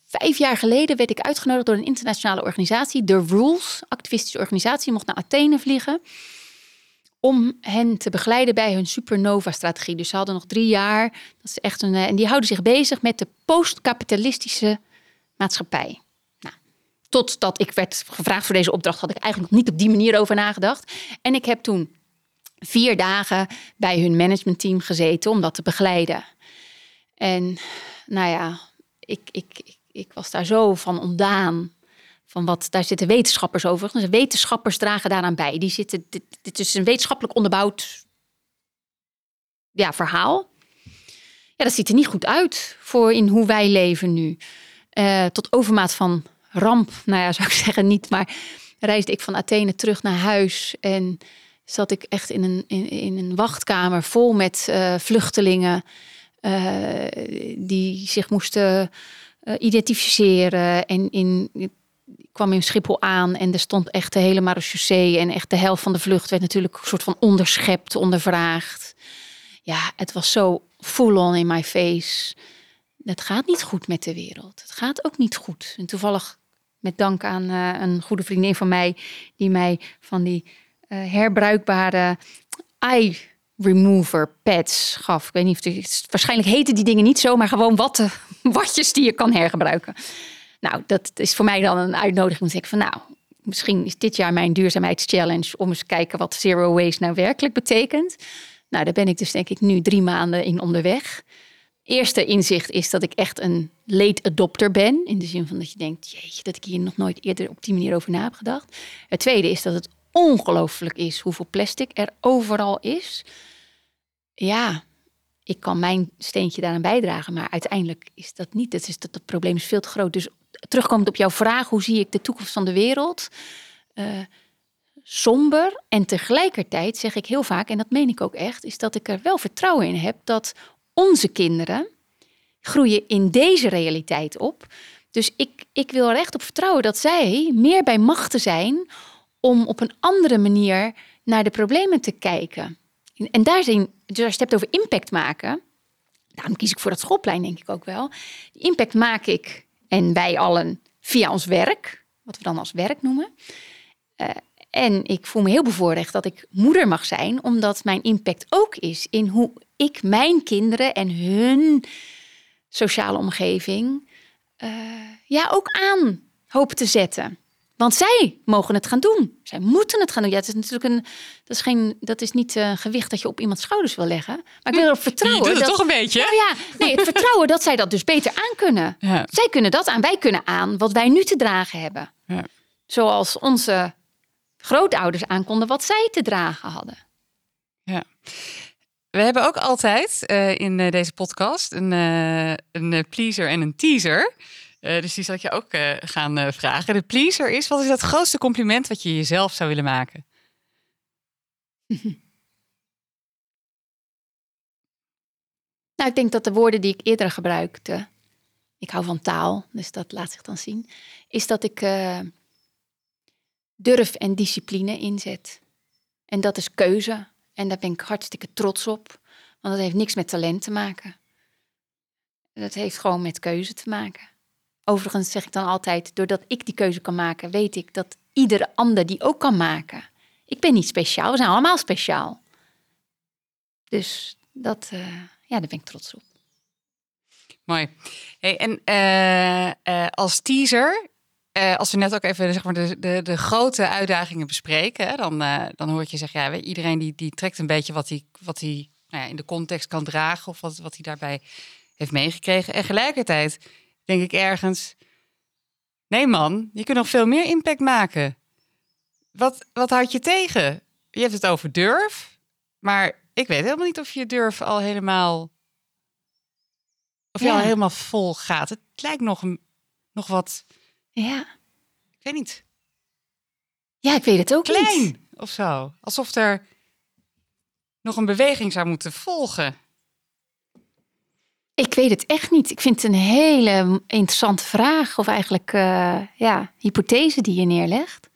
vijf jaar geleden werd ik uitgenodigd door een internationale organisatie, The Rules, activistische organisatie, mocht naar Athene vliegen om hen te begeleiden bij hun supernova-strategie. Dus ze hadden nog drie jaar. Dat is echt een, eh, en die houden zich bezig met de postkapitalistische maatschappij. Totdat ik werd gevraagd voor deze opdracht, had ik eigenlijk nog niet op die manier over nagedacht. En ik heb toen vier dagen bij hun managementteam gezeten om dat te begeleiden. En nou ja, ik, ik, ik, ik was daar zo van ontdaan. Van wat, daar zitten wetenschappers over. Dus wetenschappers dragen daaraan bij. Die zitten, dit, is een wetenschappelijk onderbouwd ja, verhaal. Ja, dat ziet er niet goed uit voor in hoe wij leven nu. Uh, tot overmaat van ramp, nou ja, zou ik zeggen niet. Maar reisde ik van Athene terug naar huis en zat ik echt in een, in, in een wachtkamer vol met uh, vluchtelingen uh, die zich moesten identificeren. En in, ik kwam in Schiphol aan en er stond echt de hele marechaussee en echt de helft van de vlucht werd natuurlijk een soort van onderschept, ondervraagd. Ja, het was zo full on in my face. Het gaat niet goed met de wereld. Het gaat ook niet goed. En toevallig met dank aan uh, een goede vriendin van mij, die mij van die uh, herbruikbare eye remover pads gaf. Ik weet niet of het, waarschijnlijk heten die dingen niet zo, maar gewoon watten, watjes die je kan hergebruiken. Nou, dat is voor mij dan een uitnodiging te zeggen van nou, misschien is dit jaar mijn duurzaamheidschallenge om eens te kijken wat zero waste nou werkelijk betekent. Nou, daar ben ik dus denk ik nu drie maanden in onderweg. Eerste inzicht is dat ik echt een late adopter ben. In de zin van dat je denkt, jeetje, dat ik hier nog nooit eerder op die manier over na heb gedacht. Het tweede is dat het ongelooflijk is hoeveel plastic er overal is. Ja, ik kan mijn steentje daaraan bijdragen, maar uiteindelijk is dat niet. Het, is, dat het probleem is veel te groot. Dus terugkomend op jouw vraag, hoe zie ik de toekomst van de wereld? Uh, somber. En tegelijkertijd zeg ik heel vaak, en dat meen ik ook echt, is dat ik er wel vertrouwen in heb dat onze kinderen groeien in deze realiteit op. Dus ik, ik wil er echt op vertrouwen dat zij meer bij machten zijn om op een andere manier naar de problemen te kijken. En daar dus als je het hebt over impact maken, daarom kies ik voor dat schoolplein denk ik ook wel. Impact maak ik en wij allen via ons werk, wat we dan als werk noemen. Uh, en ik voel me heel bevoorrecht dat ik moeder mag zijn, omdat mijn impact ook is in hoe ik mijn kinderen en hun sociale omgeving uh, ja, ook aan hoop te zetten. Want zij mogen het gaan doen. Zij moeten het gaan doen. Ja, het is natuurlijk een. Dat is, geen, dat is niet een gewicht dat je op iemands schouders wil leggen. Maar ik wil erop vertrouwen. Je doet het dat, toch een beetje? Nou ja, nee, het vertrouwen dat zij dat dus beter aan kunnen. Ja. Zij kunnen dat aan. Wij kunnen aan wat wij nu te dragen hebben. Ja. Zoals onze grootouders aankonden wat zij te dragen hadden. Ja. We hebben ook altijd uh, in uh, deze podcast een, uh, een pleaser en een teaser. dus die zal ik je ook gaan vragen. De pleaser is, wat is het grootste compliment wat je jezelf zou willen maken? nou, ik denk dat de woorden die ik eerder gebruikte, ik hou van taal, dus dat laat zich dan zien, is dat ik durf en discipline inzet. En dat is keuze. En daar ben ik hartstikke trots op. Want dat heeft niks met talent te maken. Dat heeft gewoon met keuze te maken. Overigens zeg ik dan altijd, doordat ik die keuze kan maken, weet ik dat iedere ander die ook kan maken. Ik ben niet speciaal, we zijn allemaal speciaal. Dus dat, uh, ja, daar ben ik trots op. Mooi. Hey, en uh, uh, als teaser uh, als we net ook even zeg maar, de, de, de grote uitdagingen bespreken, hè, dan, uh, dan hoor je zeggen, ja, iedereen die, die trekt een beetje wat hij wat hij nou ja, in de context kan dragen of wat, wat hij daarbij heeft meegekregen. En tegelijkertijd denk ik ergens, nee man, je kunt nog veel meer impact maken. Wat, wat houd je tegen? Je hebt het over durf, maar ik weet helemaal niet of je durf al helemaal, of je al helemaal vol gaat. Het lijkt nog, nog wat ja. Ik weet niet. Ja, ik weet het ook Klein, niet. of zo. Alsof er nog een beweging zou moeten volgen. Ik weet het echt niet. Ik vind het een hele interessante vraag. Of eigenlijk, uh, ja, hypothese die je neerlegt.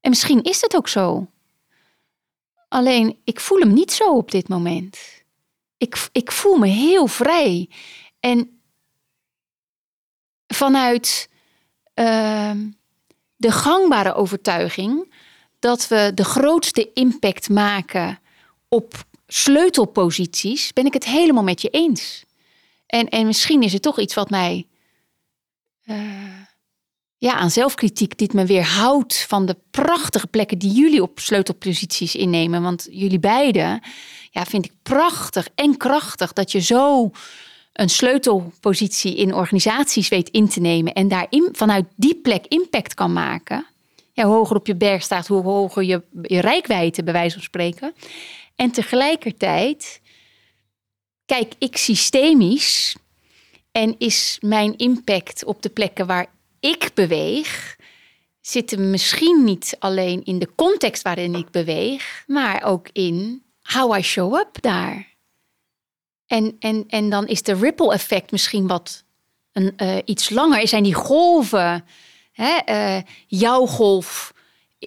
En misschien is het ook zo. Alleen, ik voel hem niet zo op dit moment. Ik, ik voel me heel vrij. En vanuit Ehm, de gangbare overtuiging dat we de grootste impact maken op sleutelposities, ben ik het helemaal met je eens. En, en misschien is het toch iets wat mij uh, ja, aan zelfkritiek dit me weerhoudt van de prachtige plekken die jullie op sleutelposities innemen. Want jullie beiden, ja, vind ik prachtig en krachtig dat je zo een sleutelpositie in organisaties weet in te nemen en daar vanuit die plek impact kan maken. Ja, hoger op je berg staat, hoe hoger je, je rijkwijde, bij wijze van spreken. En tegelijkertijd kijk ik systemisch en is mijn impact op de plekken waar ik beweeg, zit misschien niet alleen in de context waarin ik beweeg, maar ook in how I show up daar. En, en, en dan is de ripple effect misschien wat een, uh, iets langer. Zijn die golven, hè, uh, jouw golf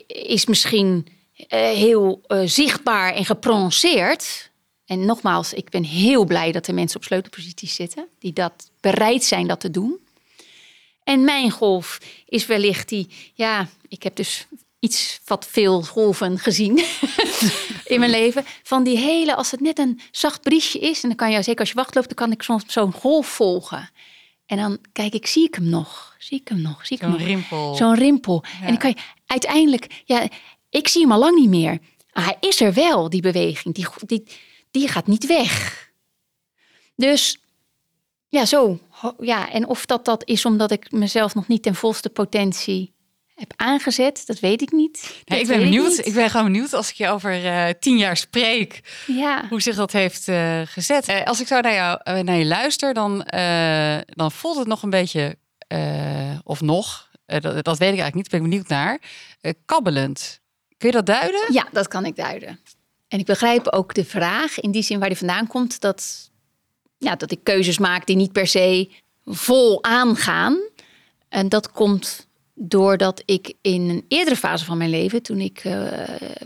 is misschien uh, heel zichtbaar en geprononceerd. En nogmaals, ik ben heel blij dat er mensen op sleutelposities zitten die dat bereid zijn dat te doen. En mijn golf is wellicht die, ja, ik heb dus iets wat veel golven gezien in mijn leven. Van die hele, als het net een zacht briesje is, en dan kan je, zeker als je wacht loopt, dan kan ik soms zo'n golf volgen. En dan kijk ik, zie ik hem nog? Zie ik hem nog? Zie ik Zo'n rimpel. Zo'n rimpel. En dan kan je uiteindelijk, ja, ik zie hem al lang niet meer. Maar hij is er wel, die beweging. Die, die, die gaat niet weg. Dus ja, zo. Ja, en of dat dat is omdat ik mezelf nog niet ten volste potentie heb aangezet, dat weet ik niet. ik ben benieuwd. Ik, ben gewoon benieuwd als ik je over uh, tien jaar spreek, ja. hoe zich dat heeft uh, gezet. Uh, als ik zo naar, jou, naar je luister, dan, dan voelt het nog een beetje, of nog, dat, dat, weet ik eigenlijk niet, ben ik benieuwd naar, kabbelend. Kun je dat duiden? Ja, dat kan ik duiden. En ik begrijp ook de vraag, in die zin waar die vandaan komt, dat, ja, dat ik keuzes maak die niet per se vol aangaan. En dat komt doordat ik in een eerdere fase van mijn leven, toen ik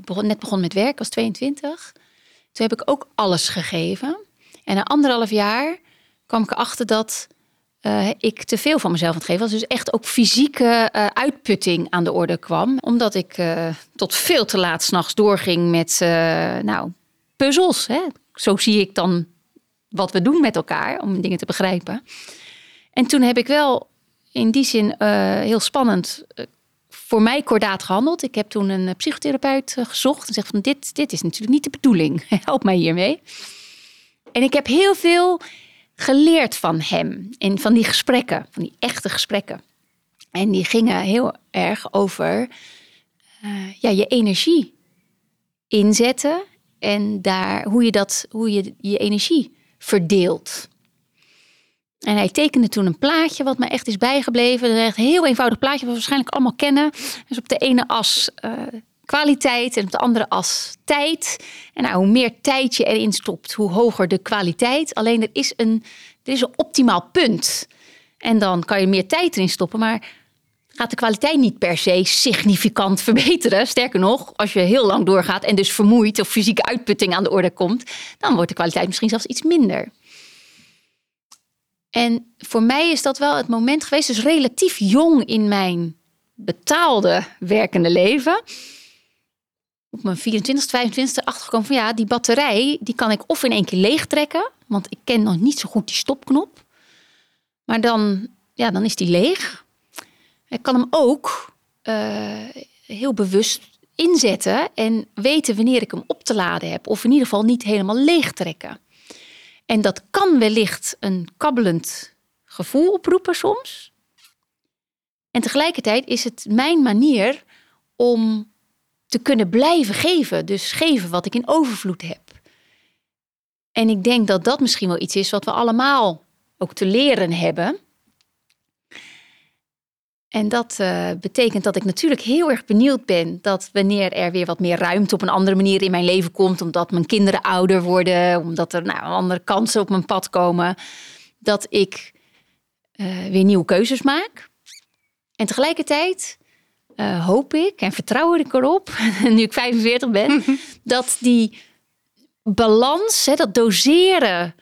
begon, net begon met werk als 22, toen heb ik ook alles gegeven. En na anderhalf jaar kwam ik erachter dat uh, ik te veel van mezelf aan het geven was. Dus echt ook fysieke uh, uitputting aan de orde kwam. Omdat ik tot veel te laat s'nachts doorging met nou, puzzels. Hè? Zo zie ik dan wat we doen met elkaar om dingen te begrijpen. En toen heb ik wel in die zin uh, heel spannend uh, voor mij kordaat gehandeld. Ik heb toen een eh, psychotherapeut gezocht en zegt van dit, dit is natuurlijk niet de bedoeling. Help mij hiermee. En ik heb heel veel geleerd van hem en van die gesprekken, van die echte gesprekken. En die gingen heel erg over ja, je energie inzetten en daar, hoe je dat, hoe je je energie verdeelt. En hij tekende toen een plaatje wat me echt is bijgebleven. Een echt heel eenvoudig plaatje wat we waarschijnlijk allemaal kennen. Dus op de ene as uh, kwaliteit en op de andere as tijd. En nou, hoe meer tijd je erin stopt, hoe hoger de kwaliteit. Alleen er is een, er is een optimaal punt. En dan kan je meer tijd erin stoppen, maar gaat de kwaliteit niet per se significant verbeteren. Sterker nog, als je heel lang doorgaat en dus vermoeid of fysieke uitputting aan de orde komt, dan wordt de kwaliteit misschien zelfs iets minder. En voor mij is dat wel het moment geweest, dus relatief jong in mijn betaalde werkende leven. Op mijn 24, 25 achtergekomen van ja, die batterij die kan ik of in één keer leeg trekken, want ik ken nog niet zo goed die stopknop. Maar dan, ja, dan is die leeg. Ik kan hem ook uh, heel bewust inzetten en weten wanneer ik hem op te laden heb, of in ieder geval niet helemaal leeg trekken. En dat kan wellicht een kabbelend gevoel oproepen soms. En tegelijkertijd is het mijn manier om te kunnen blijven geven. Dus geven wat ik in overvloed heb. En ik denk dat dat misschien wel iets is wat we allemaal ook te leren hebben. En dat uh, betekent dat ik natuurlijk heel erg benieuwd ben dat wanneer er weer wat meer ruimte op een andere manier in mijn leven komt, omdat mijn kinderen ouder worden, omdat er nou, andere kansen op mijn pad komen, dat ik uh, weer nieuwe keuzes maak. En tegelijkertijd uh, hoop ik en vertrouw ik erop, nu ik 45 ben, dat die balans, hè, dat doseren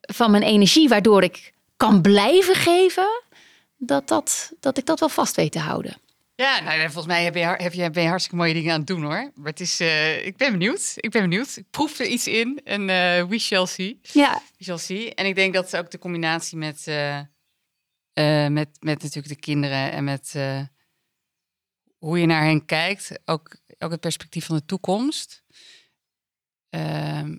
van mijn energie, waardoor ik kan blijven geven, dat, dat, dat ik dat wel vast weet te houden. Ja, nou, volgens mij heb je, heb je, ben je hartstikke mooie dingen aan het doen hoor. Maar het is, uh, ik ben benieuwd. Ik ben benieuwd. Ik proef er iets in en uh, we shall see. Ja. We shall see. En ik denk dat ook de combinatie met uh, Eh, met, met natuurlijk de kinderen en met eh, hoe je naar hen kijkt. Ook, ook het perspectief van de toekomst. Ehm,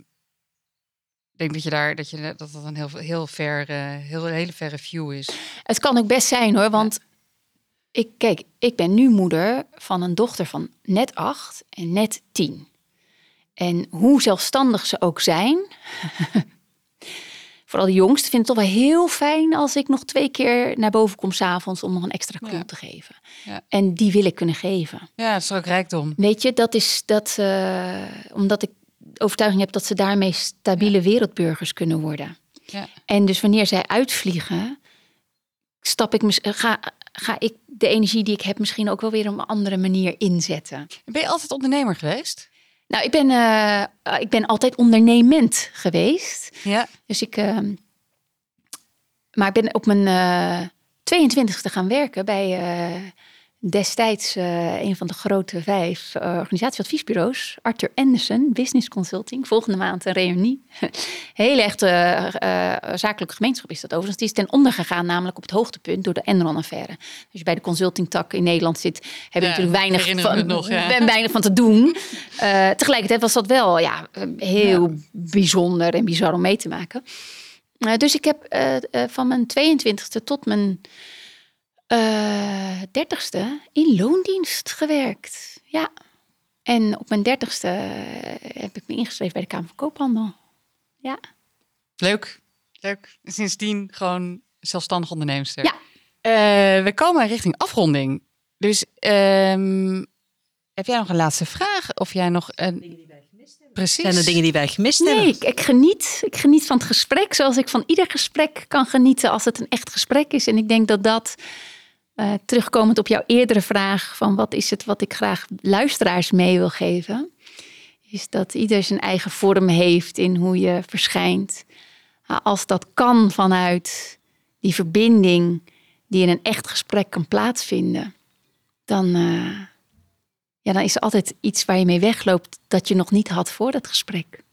denk dat je daar dat je dat dat een heel heel ver heel hele verre view is. Het kan ook best zijn hoor, want ik, kijk, ik ben nu moeder van een dochter van net acht en net tien. En hoe zelfstandig ze ook zijn, vooral de jongste, vindt het toch wel heel fijn als ik nog twee keer naar boven kom s'avonds om nog een extra kleur Ja. te geven. Ja. En die wil ik kunnen geven. Ja, het is ook rijkdom. Weet je, dat is dat, eh, omdat ik overtuiging heb dat ze daarmee stabiele wereldburgers kunnen worden. Ja. En dus wanneer zij uitvliegen, stap ik, eh, ga, ga ik de energie die ik heb misschien ook wel weer op een andere manier inzetten. Ben je altijd ondernemer geweest? Nou, ik ben, eh, eh, ik ben altijd ondernemend geweest. Ja. Dus ik. ehm, maar ik ben op mijn eh 22e gaan werken bij eh, destijds eh, een van de grote vijf uh, organisatieadviesbureaus, Arthur Anderson, Business Consulting. Volgende maand een reunie. Hele echte eh, zakelijke gemeenschap is dat overigens. Die is ten onder gegaan, namelijk op het hoogtepunt door de Enron-affaire. Als je bij de consultingtak in Nederland zit, heb je Ja, natuurlijk weinig van, nog, ja. weinig van te doen. Tegelijkertijd was dat wel ja, heel bijzonder en bizar om mee te maken. Dus ik heb van mijn 22e tot mijn 30ste in loondienst gewerkt. Ja. En op mijn 30ste heb ik me ingeschreven bij de Kamer van Koophandel. Ja. Leuk. Leuk. Sindsdien gewoon zelfstandig onderneemster. Ja. Uh, we komen richting afronding. Dus um, heb jij nog een laatste vraag? Of jij nog een. Precies. Zijn er dingen die wij gemist nee, hebben? Ik, ik, geniet. Ik geniet van het gesprek zoals ik van ieder gesprek kan genieten als het een echt gesprek is. En ik denk dat dat, uh, terugkomend op jouw eerdere vraag van wat is het wat ik graag luisteraars mee wil geven, is dat ieder zijn eigen vorm heeft in hoe je verschijnt. Als dat kan vanuit die verbinding die in een echt gesprek kan plaatsvinden, dan, uh, ja, dan is er altijd iets waar je mee wegloopt dat je nog niet had voor dat gesprek.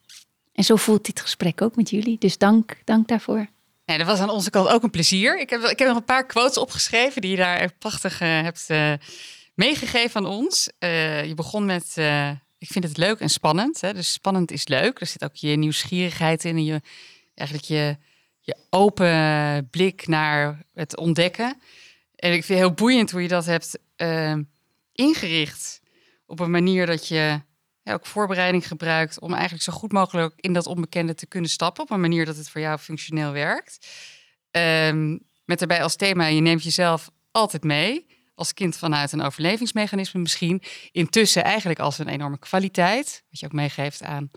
En zo voelt dit gesprek ook met jullie. Dus dank, dank daarvoor. Ja, dat was aan onze kant ook een plezier. Ik heb, ik heb nog een paar quotes opgeschreven die je daar prachtig uh, hebt uh, meegegeven aan ons. Uh, je begon met, ik vind het leuk en spannend. Hè? Dus spannend is leuk. Er zit ook je nieuwsgierigheid in en je, eigenlijk je, je open blik naar het ontdekken. En ik vind het heel boeiend hoe je dat hebt ingericht op een manier dat je ook voorbereiding gebruikt om eigenlijk zo goed mogelijk in dat onbekende te kunnen stappen. Op een manier dat het voor jou functioneel werkt. Um, met daarbij als thema, je neemt jezelf altijd mee. Als kind vanuit een overlevingsmechanisme misschien. Intussen eigenlijk als een enorme kwaliteit. Wat je ook meegeeft aan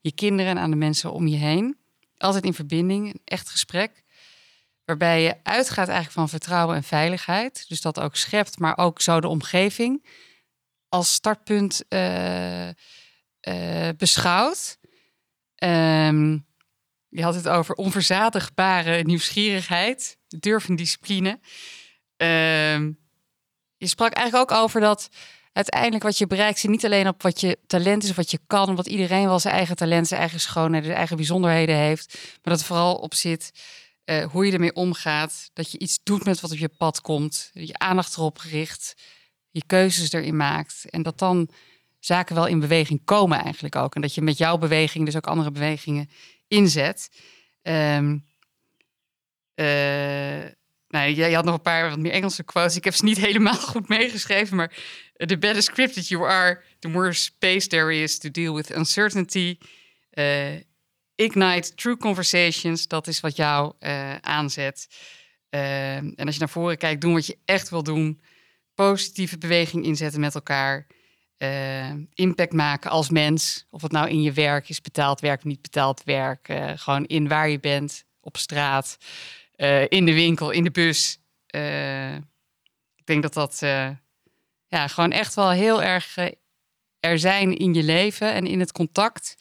je kinderen en aan de mensen om je heen. Altijd in verbinding, een echt gesprek. Waarbij je uitgaat eigenlijk van vertrouwen en veiligheid. Dus dat ook schept, maar ook zo de omgeving als startpunt uh, beschouwd. Um, je had het over onverzadigbare nieuwsgierigheid, durf en discipline. Um, je sprak eigenlijk ook over dat uiteindelijk wat je bereikt zit niet alleen op wat je talent is of wat je kan, wat iedereen wel zijn eigen talent, zijn eigen schoonheden, zijn eigen bijzonderheden heeft, maar dat het vooral op zit uh, hoe je ermee omgaat, dat je iets doet met wat op je pad komt, je aandacht erop richt, je keuzes erin maakt. En dat dan zaken wel in beweging komen eigenlijk ook. En dat je met jouw beweging dus ook andere bewegingen inzet. Um, nou, jij had nog een paar wat meer Engelse quotes. Ik heb ze niet helemaal goed meegeschreven, maar the better scripted you are, the more space there is to deal with uncertainty. Uh, ignite true conversations, dat is wat jou uh, aanzet. Uh, en als je naar voren kijkt, doen wat je echt wil doen positieve beweging inzetten met elkaar. Uh, impact maken als mens. Of het nou in je werk is, betaald werk of niet betaald werk. Uh, gewoon in waar je bent, op straat, uh, in de winkel, in de bus. ik denk dat dat ja, gewoon echt wel heel erg er zijn in je leven en in het contact.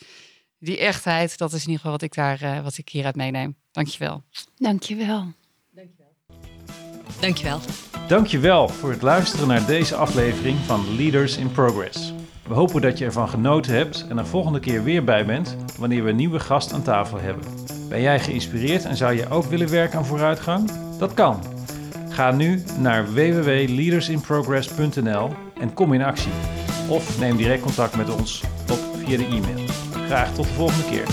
Die echtheid, dat is in ieder geval wat ik, daar, wat ik hieruit meeneem. Dankjewel. Dankjewel. Dankjewel. Dankjewel voor het luisteren naar deze aflevering van Leaders in Progress. We hopen dat je ervan genoten hebt en er volgende keer weer bij bent wanneer we een nieuwe gast aan tafel hebben. Ben jij geïnspireerd en zou je ook willen werken aan vooruitgang? Dat kan. Ga nu naar www.leadersinprogress.nl en kom in actie. Of neem direct contact met ons op via de e-mail. Graag tot de volgende keer.